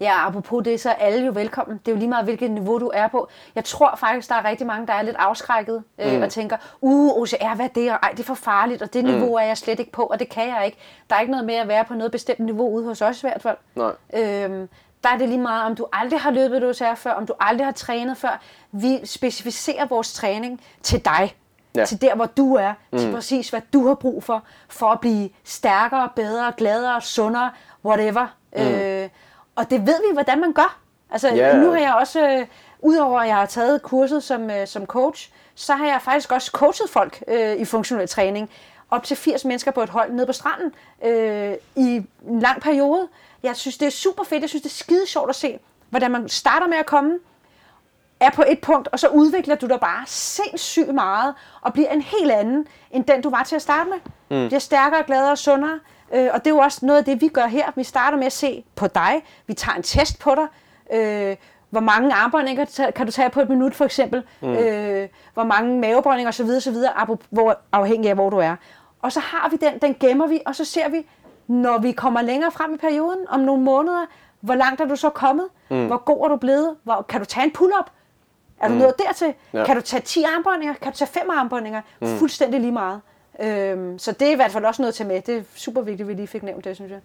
Ja, apropos det, så er alle jo velkommen. Det er jo lige meget, hvilket niveau du er på. Jeg tror faktisk, der er rigtig mange, der er lidt afskrækket øh, mm. og tænker, uh, OCR, hvad er det? Og ej, det er for farligt, og det niveau er jeg slet ikke på, og det kan jeg ikke. Der er ikke noget med at være på noget bestemt niveau ude hos os i hvert fald. nej. Øhm, der er det lige meget, om du aldrig har løbet et OCR før, om du aldrig har trænet før. Vi specificerer vores træning til dig. Ja. Til der, hvor du er. Mm. Til præcis, hvad du har brug for, for at blive stærkere, bedre, gladere, sundere, whatever. Mm. Øh, og det ved vi, hvordan man gør. Altså, Ja. nu har jeg også, øh, udover at jeg har taget kurset som, øh, som coach, så har jeg faktisk også coachet folk øh, i funktionel træning. Op til 80 mennesker på et hold nede på stranden øh, i en lang periode. Jeg synes, det er super fedt. Jeg synes, det er skide sjovt at se, hvordan man starter med at komme, er på et punkt, og så udvikler du dig bare sindssygt meget, og bliver en helt anden, end den du var til at starte med. Mm. Bliver stærkere, gladere og sundere. Øh, og det er jo også noget af det, vi gør her. Vi starter med at se på dig. Vi tager en test på dig. Øh, hvor mange armbøjninger kan du tage- på et minut, for eksempel? Mm. Øh, hvor mange mavebøjninger osv., osv., hvor, afhængig af, hvor du er. Og så har vi den, den gemmer vi, og så ser vi, når vi kommer længere frem i perioden, om nogle måneder, hvor langt er du så kommet? Mm. Hvor god er du blevet? Hvor, kan du tage en pull-up? Er du nået dertil? Ja. Kan du tage 10 armbøjninger? Kan du tage 5 armbøjninger? Mm. Fuldstændig lige meget. Øhm, så det er i hvert fald også noget til med. Det er super vigtigt, at vi lige fik nævnt det, synes jeg.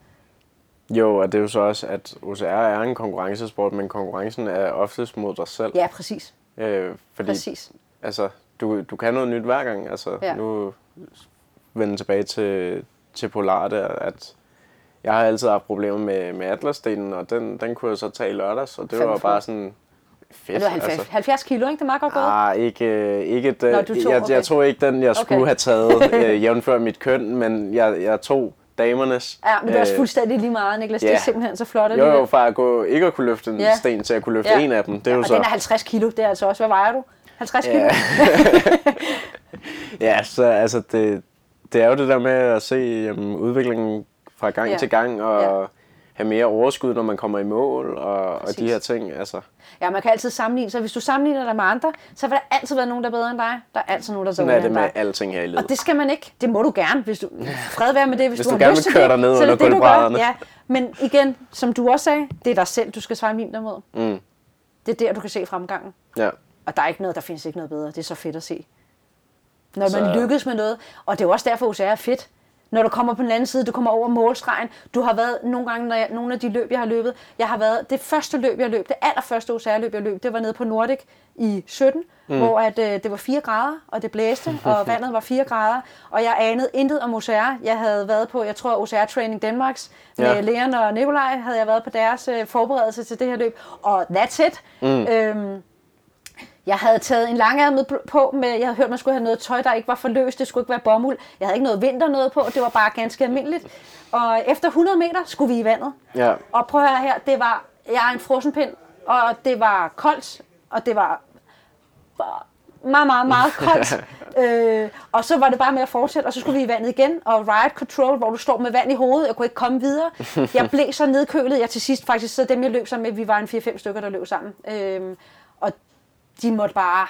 Jo, og det er jo så også, at OCR er en konkurrencesport, men konkurrencen er oftest mod dig selv. Ja, præcis. Øh, fordi præcis. altså, du, du kan noget nyt hver gang. Altså, Ja. nu vender tilbage til, til Polar der, at jeg har altid haft problemer med, med Atlasdelen, og den, den kunne jeg så tage i lørdags, og det Fandme var bare sådan fedt. Er du 70, altså. 70 kilo, ikke? Det er meget godt gået. Ah, ikke, øh, ikke den, Nå, du tog, jeg, okay. jeg tog ikke den, jeg skulle Okay. have taget øh, jævnfør mit køn, men jeg, jeg tog damernes. Ja, men det er også Øh, fuldstændig lige meget, Niklas. Det er ja. simpelthen så flot Jo, jo, fra at gå, ikke at kunne løfte en Ja. sten til at kunne løfte Ja. en af dem. Det er jo og så... den er 50 kilo, det er altså også. Hvad vejer du? 50 kilo? Ja, ja så altså det, det er jo det der med at se jamen, udviklingen fra gang Ja. ja. til gang, og Ja. ja. have mere overskud, når man kommer i mål, og, og de her ting. Altså. Ja, man kan altid sammenligne sig. Hvis du sammenligner dig med andre, så vil der altid være nogen, der er bedre end dig. Der er altid nogen, der er Sådan bedre er det end med dig. alting her i livet. Og det skal man ikke. Det må du gerne, hvis du... Fred være med det, hvis, Hvis du, du har gerne lyst vil køre det. dig ned er under det du gør. Ja, men igen, som du også sagde, det er dig selv, du skal sammenligne dig mod. Mm. Det er der, du kan se fremgangen. Ja. Og der er ikke noget, der findes ikke noget bedre. Det er så fedt at se. Når man Så- lykkes med noget. Og det er jo også derfor, OCR er fedt. Når du kommer på den anden side, du kommer over målstregen. Du har været nogle gange, når jeg, nogle af de løb, jeg har løbet. Jeg har været, det første løb, jeg løb, det allerførste OCR-løb, jeg løb, det var nede på Nordic i 17, mm. hvor at, øh, det var 4 grader, og det blæste, og vandet var 4 grader. Og jeg anede intet om OCR. Jeg havde været på, jeg tror, OCR Training Danmarks med Ja. Leon og Nikolaj, havde jeg været på deres øh, forberedelse til det her løb. Og that's it. Mm. Øhm, jeg havde taget en langærmet på med, jeg havde hørt, man skulle have noget tøj, der ikke var for løst, det skulle ikke være bomuld. Jeg havde ikke noget vinter noget på, det var bare ganske almindeligt. Og efter 100 meter skulle vi i vandet. Ja. Og prøv at høre her, det var, jeg er en frosenpind, og det var koldt, og det var meget, meget, meget koldt. øh, og så var det bare med at fortsætte, og så skulle vi i vandet igen. Og ride control, hvor du står med vand i hovedet, jeg kunne ikke komme videre. Jeg blev så nedkølet, jeg til sidst faktisk, så dem jeg løb sammen med, vi var en 4-5 stykker, der løb sammen. Øh, de måtte bare,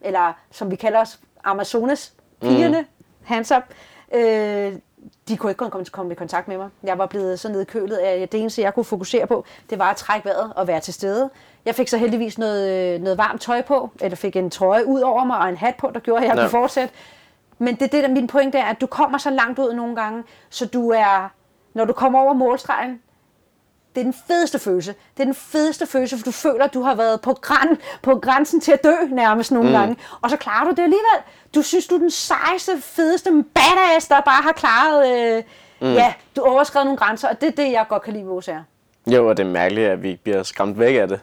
eller som vi kalder os, Amazonas, pigerne, mm. hands up, øh, de kunne ikke komme, komme i kontakt med mig. Jeg var blevet så nedkølet, at det eneste, jeg kunne fokusere på, det var at trække vejret og være til stede. Jeg fik så heldigvis noget, øh, noget varmt tøj på, eller fik en trøje ud over mig og en hat på, der gjorde, at jeg Ja. kunne fortsætte. Men det er det, der min pointe er, at du kommer så langt ud nogle gange, så du er, når du kommer over målstregen, det er den fedeste følelse. Det er den fedeste følelse, for du føler, at du har været på, græn, på grænsen til at dø nærmest nogle mm. gange. Og så klarer du det alligevel. Du synes, du er den sejeste, fedeste badass, der bare har klaret... Øh, mm. Ja, du overskrevet nogle grænser, og det er det, jeg godt kan lide ved OCR. Jo, og det er mærkeligt, at vi ikke bliver skræmt væk af det.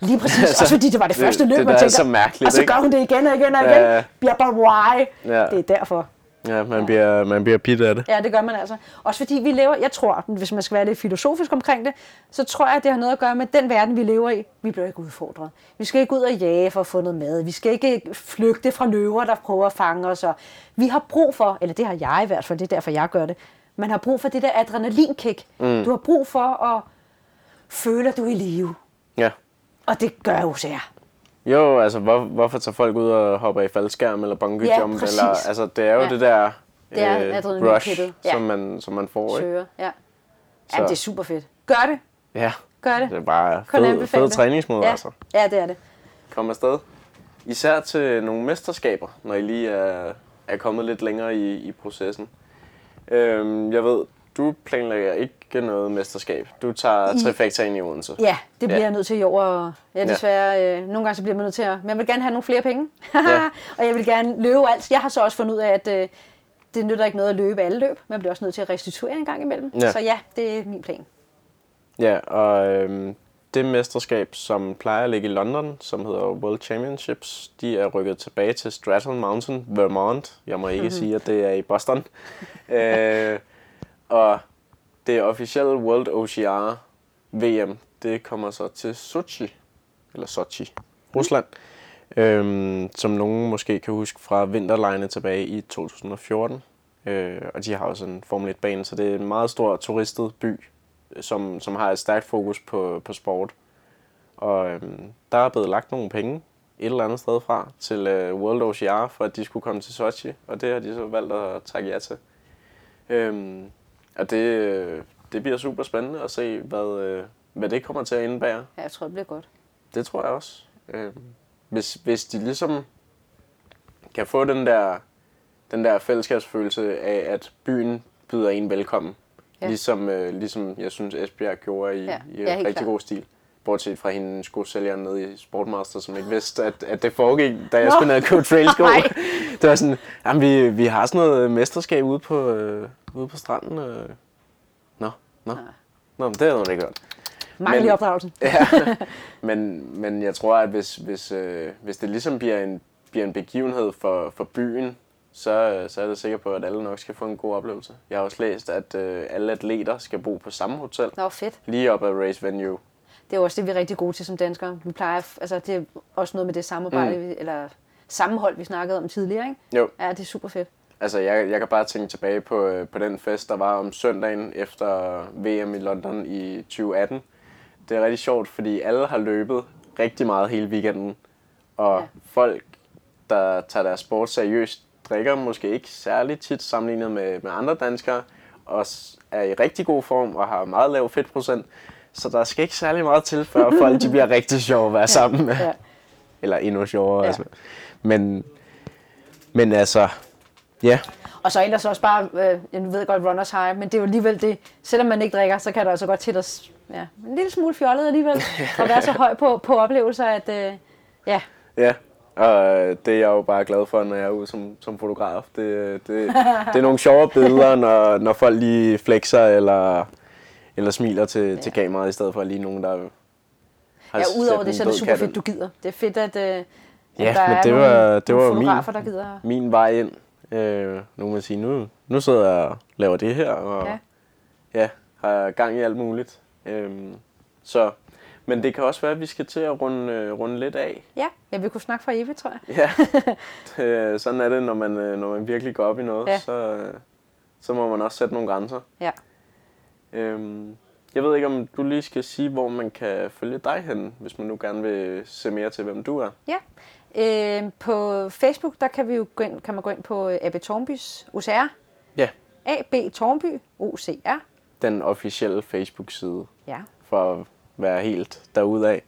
Lige præcis. Altså, Også fordi det var det det- første løb, det man der er tænker, så mærkeligt, Og så gør hun det igen og igen og igen. Ja. Bliver bare why. Ja. Det er derfor. Ja, man bliver, man bliver pit af det. Ja, det gør man altså. Også fordi vi lever, jeg tror, hvis man skal være lidt filosofisk omkring det, så tror jeg, at det har noget at gøre med den verden, vi lever i. Vi bliver ikke udfordret. Vi skal ikke ud og jage for at få noget mad. Vi skal ikke flygte fra løver, der prøver at fange os. Og vi har brug for, eller det har jeg i hvert fald, det er derfor, jeg gør det, man har brug for det der adrenalinkick. Mm. Du har brug for at føle, at du er i live. Ja. Og det gør OCR. Jo, altså hvor, hvorfor tager folk ud og hopper i faldskærm eller bungee Ja, præcis. Eller, altså det er jo Ja. det der Det er øh, rush, ja. som, man, som man får. Ikke? Søger, ja. Så- Jamen, det er super fedt. Gør det. Ja, Gør det. det er bare Kun fed, fed det. træningsmåde ja. altså. Ja, det er det. Kom afsted. Især til nogle mesterskaber, når I lige er, er kommet lidt længere i, i processen. Øhm, jeg ved, du planlægger ikke noget mesterskab. Du tager I- trifectaen i Odense. Ja, det bliver Ja. jeg nødt til i år. Ja, desværre. Øh, nogle gange så bliver man nødt til at... Men jeg vil gerne have nogle flere penge. Ja. og jeg vil gerne løbe alt. Jeg har så også fundet ud af, at øh, det nytter ikke noget at løbe alle løb. Man bliver også nødt til at restituere en gang imellem. Ja. Så ja, det er min plan. Ja, og øhm, det mesterskab, som plejer at ligge i London, som hedder World Championships, de er rykket tilbage til Stratton Mountain, Vermont. Jeg må ikke mm-hmm. sige, at det er i Boston. øh, og det officielle World OCR VM, det kommer så til Sochi, eller Sochi, Rusland. Øhm, som nogen måske kan huske fra vinterlejene tilbage i 2014. Øh, og de har også en Formel 1-bane, så det er en meget stor turistet by, øh, som, som har et stærkt fokus på, på sport. Og øhm, der er blevet lagt nogle penge et eller andet sted fra til øh, World OCR, for at de skulle komme til Sochi, og det har de så valgt at takke ja til. Øhm, og det, øh, det bliver super spændende at se, hvad, øh, hvad det kommer til at indebære. Ja, jeg tror, det bliver godt. Det tror jeg også. Øh, hvis, hvis de ligesom kan få den der, den der fællesskabsfølelse af, at byen byder en velkommen. Ja. Ligesom, ligesom jeg synes Esbjerg gjorde i, Ja, i ja, rigtig klart. god stil. Bortset fra hende skosælgeren nede i Sportmaster, som ikke vidste, at, at det foregik, da jeg Nå. skulle ned og købe trailsko. Det var sådan, jamen, vi, vi har sådan noget mesterskab ude på, øh, ude på stranden. Øh. Nå, nå. Nå, men det havde hun ikke hørt. Mangel i Men- opdragelsen. Ja, men, men jeg tror, at hvis, hvis, øh, hvis det ligesom bliver en, bliver en begivenhed for, for byen, så, øh, så er jeg sikker på, at alle nok skal få en god oplevelse. Jeg har også læst, at øh, alle atleter skal bo på samme hotel, Nå, fedt. lige op ad race venue. Det er også det, vi er rigtig gode til som danskere. Vi plejer, altså det er også noget med det samarbejde, mm. eller sammenhold, vi snakkede om tidligere, ikke? Jo, Ja, det er super fedt. altså jeg, jeg kan bare tænke tilbage på, øh, på den fest, der var om søndagen efter VM i London i 2018. Det er rigtig sjovt, fordi alle har løbet rigtig meget hele weekenden. Og Ja. folk, der tager deres sport seriøst, drikker måske ikke særlig tit sammenlignet med, med andre danskere, og er i rigtig god form og har meget lav fedtprocent. Så der skal ikke særlig meget til, før folk de bliver rigtig sjove at være sammen med. Ja. Eller endnu sjovere. Ja. Ja. Altså. Men, Men altså, ja, Og så ellers også bare, øh, jeg ved godt, runners high, men det er jo alligevel det, selvom man ikke drikker, så kan det altså godt til at, ja, en lille smule fjollet alligevel, at være så høj på, på oplevelser, at øh, ja, Ja, og det er jeg jo bare glad for, når jeg er ude som, som fotograf. Det, det, det er nogle sjove billeder, når, når folk lige flexer eller, eller smiler til, ja. til kameraet, i stedet for lige nogen, der har ja udover det, så er det super fedt, du gider. Det er fedt, at, øh, at Ja, der men er det nogle, var- det var min- der gider. Min vej ind. Øh, nu kan man sige, nu, nu sidder jeg og laver det her, og Ja. ja. har gang i alt muligt. Øhm, så, men det kan også være, at vi skal til at runde, øh, runde lidt af. Ja, ja, vi kunne snakke for evigt, tror jeg. Ja, det, sådan er det, når man, øh, når man virkelig går op i noget, Ja. så, øh, så må man også sætte nogle grænser. Ja. Øhm, jeg ved ikke, om du lige skal sige, hvor man kan følge dig hen, hvis man nu gerne vil se mere til, hvem du er. Ja. Øh, på Facebook, der kan, vi jo gå ind, kan man gå ind på øh, AB Tornbys OCR. Ja. AB Tornby OCR. Den officielle Facebook-side, Ja. for at være helt derudaf.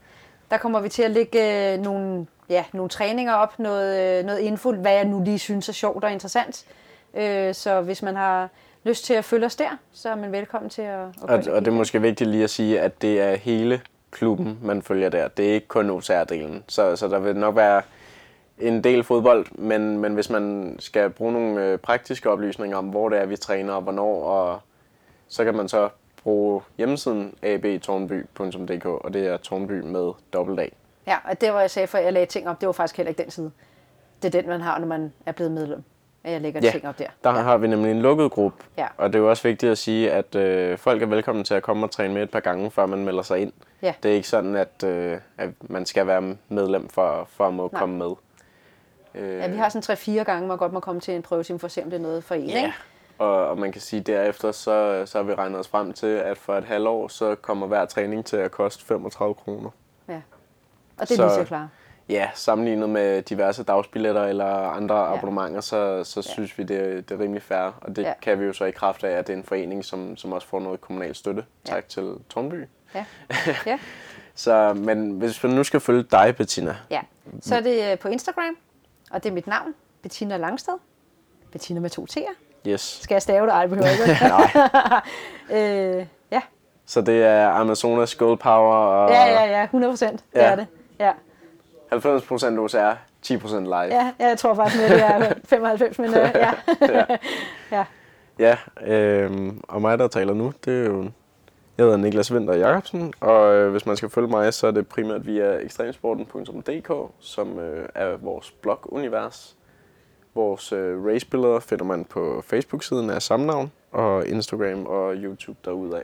Der kommer vi til at lægge øh, nogle, ja, nogle træninger op, noget, øh, noget info, hvad jeg nu lige synes er sjovt og interessant. Øh, så hvis man har lyst til at følge os der, så er man velkommen til at, at Og, og det er måske vigtigt lige at sige, at det er hele klubben, man følger der. Det er ikke kun OCR-delen. Så, så der vil nok være en del fodbold, men, men hvis man skal bruge nogle øh, praktiske oplysninger om, hvor det er, vi træner og hvornår, og så kan man så bruge hjemmesiden abtornby.dk, og det er Tornby med dobbelt A. Ja, og det var jeg sagde, for jeg lagde ting op, det var faktisk heller ikke den side. Det er den, man har, når man er blevet medlem. At jeg lægger Ja, ting op der. Der har vi nemlig en lukket gruppe, Ja. og det er jo også vigtigt at sige, at øh, folk er velkommen til at komme og træne med et par gange, før man melder sig ind. Ja. Det er ikke sådan, at, øh, at man skal være medlem for, for at må Nej. komme med. Øh, Ja, vi har sådan tre-fire gange, man godt må komme til en prøvetime for at se, om det er noget for en, Ja, ikke? og, og man kan sige, at derefter så, så har vi regnet os frem til, at for et halvår, så kommer hver træning til at koste 35 kroner. Ja. Og det er Så- lige så klar. Ja, sammenlignet med diverse dagsbilletter eller andre ja. abonnementer, så, så ja. synes vi, det, er- det er rimelig fair. Og det Ja. kan vi jo så i kraft af, at det er en forening, som, som også får noget kommunal støtte. Ja. Tak til Tornby. Ja. ja. Så, men hvis man nu skal følge dig, Bettina. ja. Så er det øh, på Instagram, og det er mit navn, Bettina Langsted. Bettina med to T'er. Yes. Skal jeg stave det? Ej, det behøver ikke. Nej. øh, ja. Så det er Amazonas Gold Power og ja, ja, ja, 100 procent. Det Ja. er det. Ja. 90% OCR, 10% live. Ja, ja, jeg tror faktisk, at det er 95, men øh, ja. ja. Ja, øh, og mig, der taler nu, det er jo... Jeg hedder Niklas Vinter Jacobsen, og øh, hvis man skal følge mig, så er det primært via ekstremsporten.dk, som øh, er vores blogunivers. Vores øh, racebilleder finder man på Facebook-siden af samme navn, og Instagram og YouTube derudaf.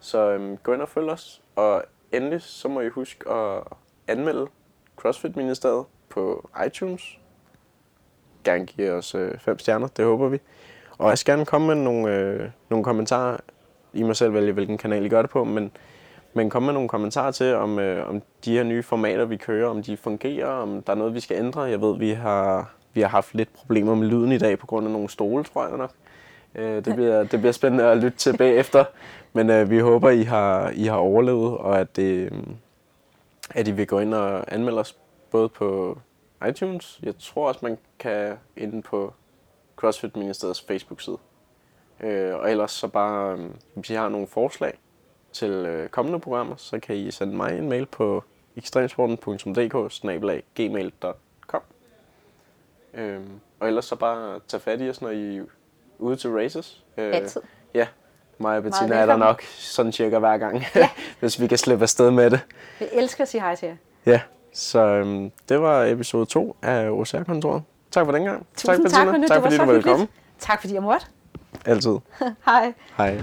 Så øh, gå ind og følg os, og endelig så må I huske at anmelde CrossFit Ministeriet på iTunes. Gerne give os øh, fem stjerner, det håber vi. Og jeg skal gerne komme med nogle, øh, nogle kommentarer. I må selv vælge, hvilken kanal I gør det på, men, men kom med nogle kommentarer til, om, øh, om de her nye formater, vi kører, om de fungerer, om der er noget, vi skal ændre. Jeg ved, vi har, vi har haft lidt problemer med lyden i dag på grund af nogle stole, tror jeg nok. Øh, det, bliver, det bliver spændende at lytte til bagefter, men øh, vi håber, I har, I har overlevet, og at, det, at I vil gå ind og anmelde os både på iTunes. Jeg tror også, man kan inde på CrossFit Ministeriets Facebook-side. Øh, og ellers så bare, øh, hvis I har nogle forslag til øh, kommende programmer, så kan I sende mig en mail på ekstremsporten.dk gmail.com øh, Og ellers så bare tage fat i os, når I er ude til races. Øh, Altid. Ja, mig og Bettina er der velkommen. nok sådan cirka hver gang, Ja. hvis vi kan slippe afsted med det. Jeg elsker at sige hej til jer. Ja, så øhm, det var episode 2 af OCR-kontoret. Tak for den gang. Tusind tak, Bettina. Tak det var fordi så du ville komme. Tak fordi jeg måtte. Altid. hej. Hej.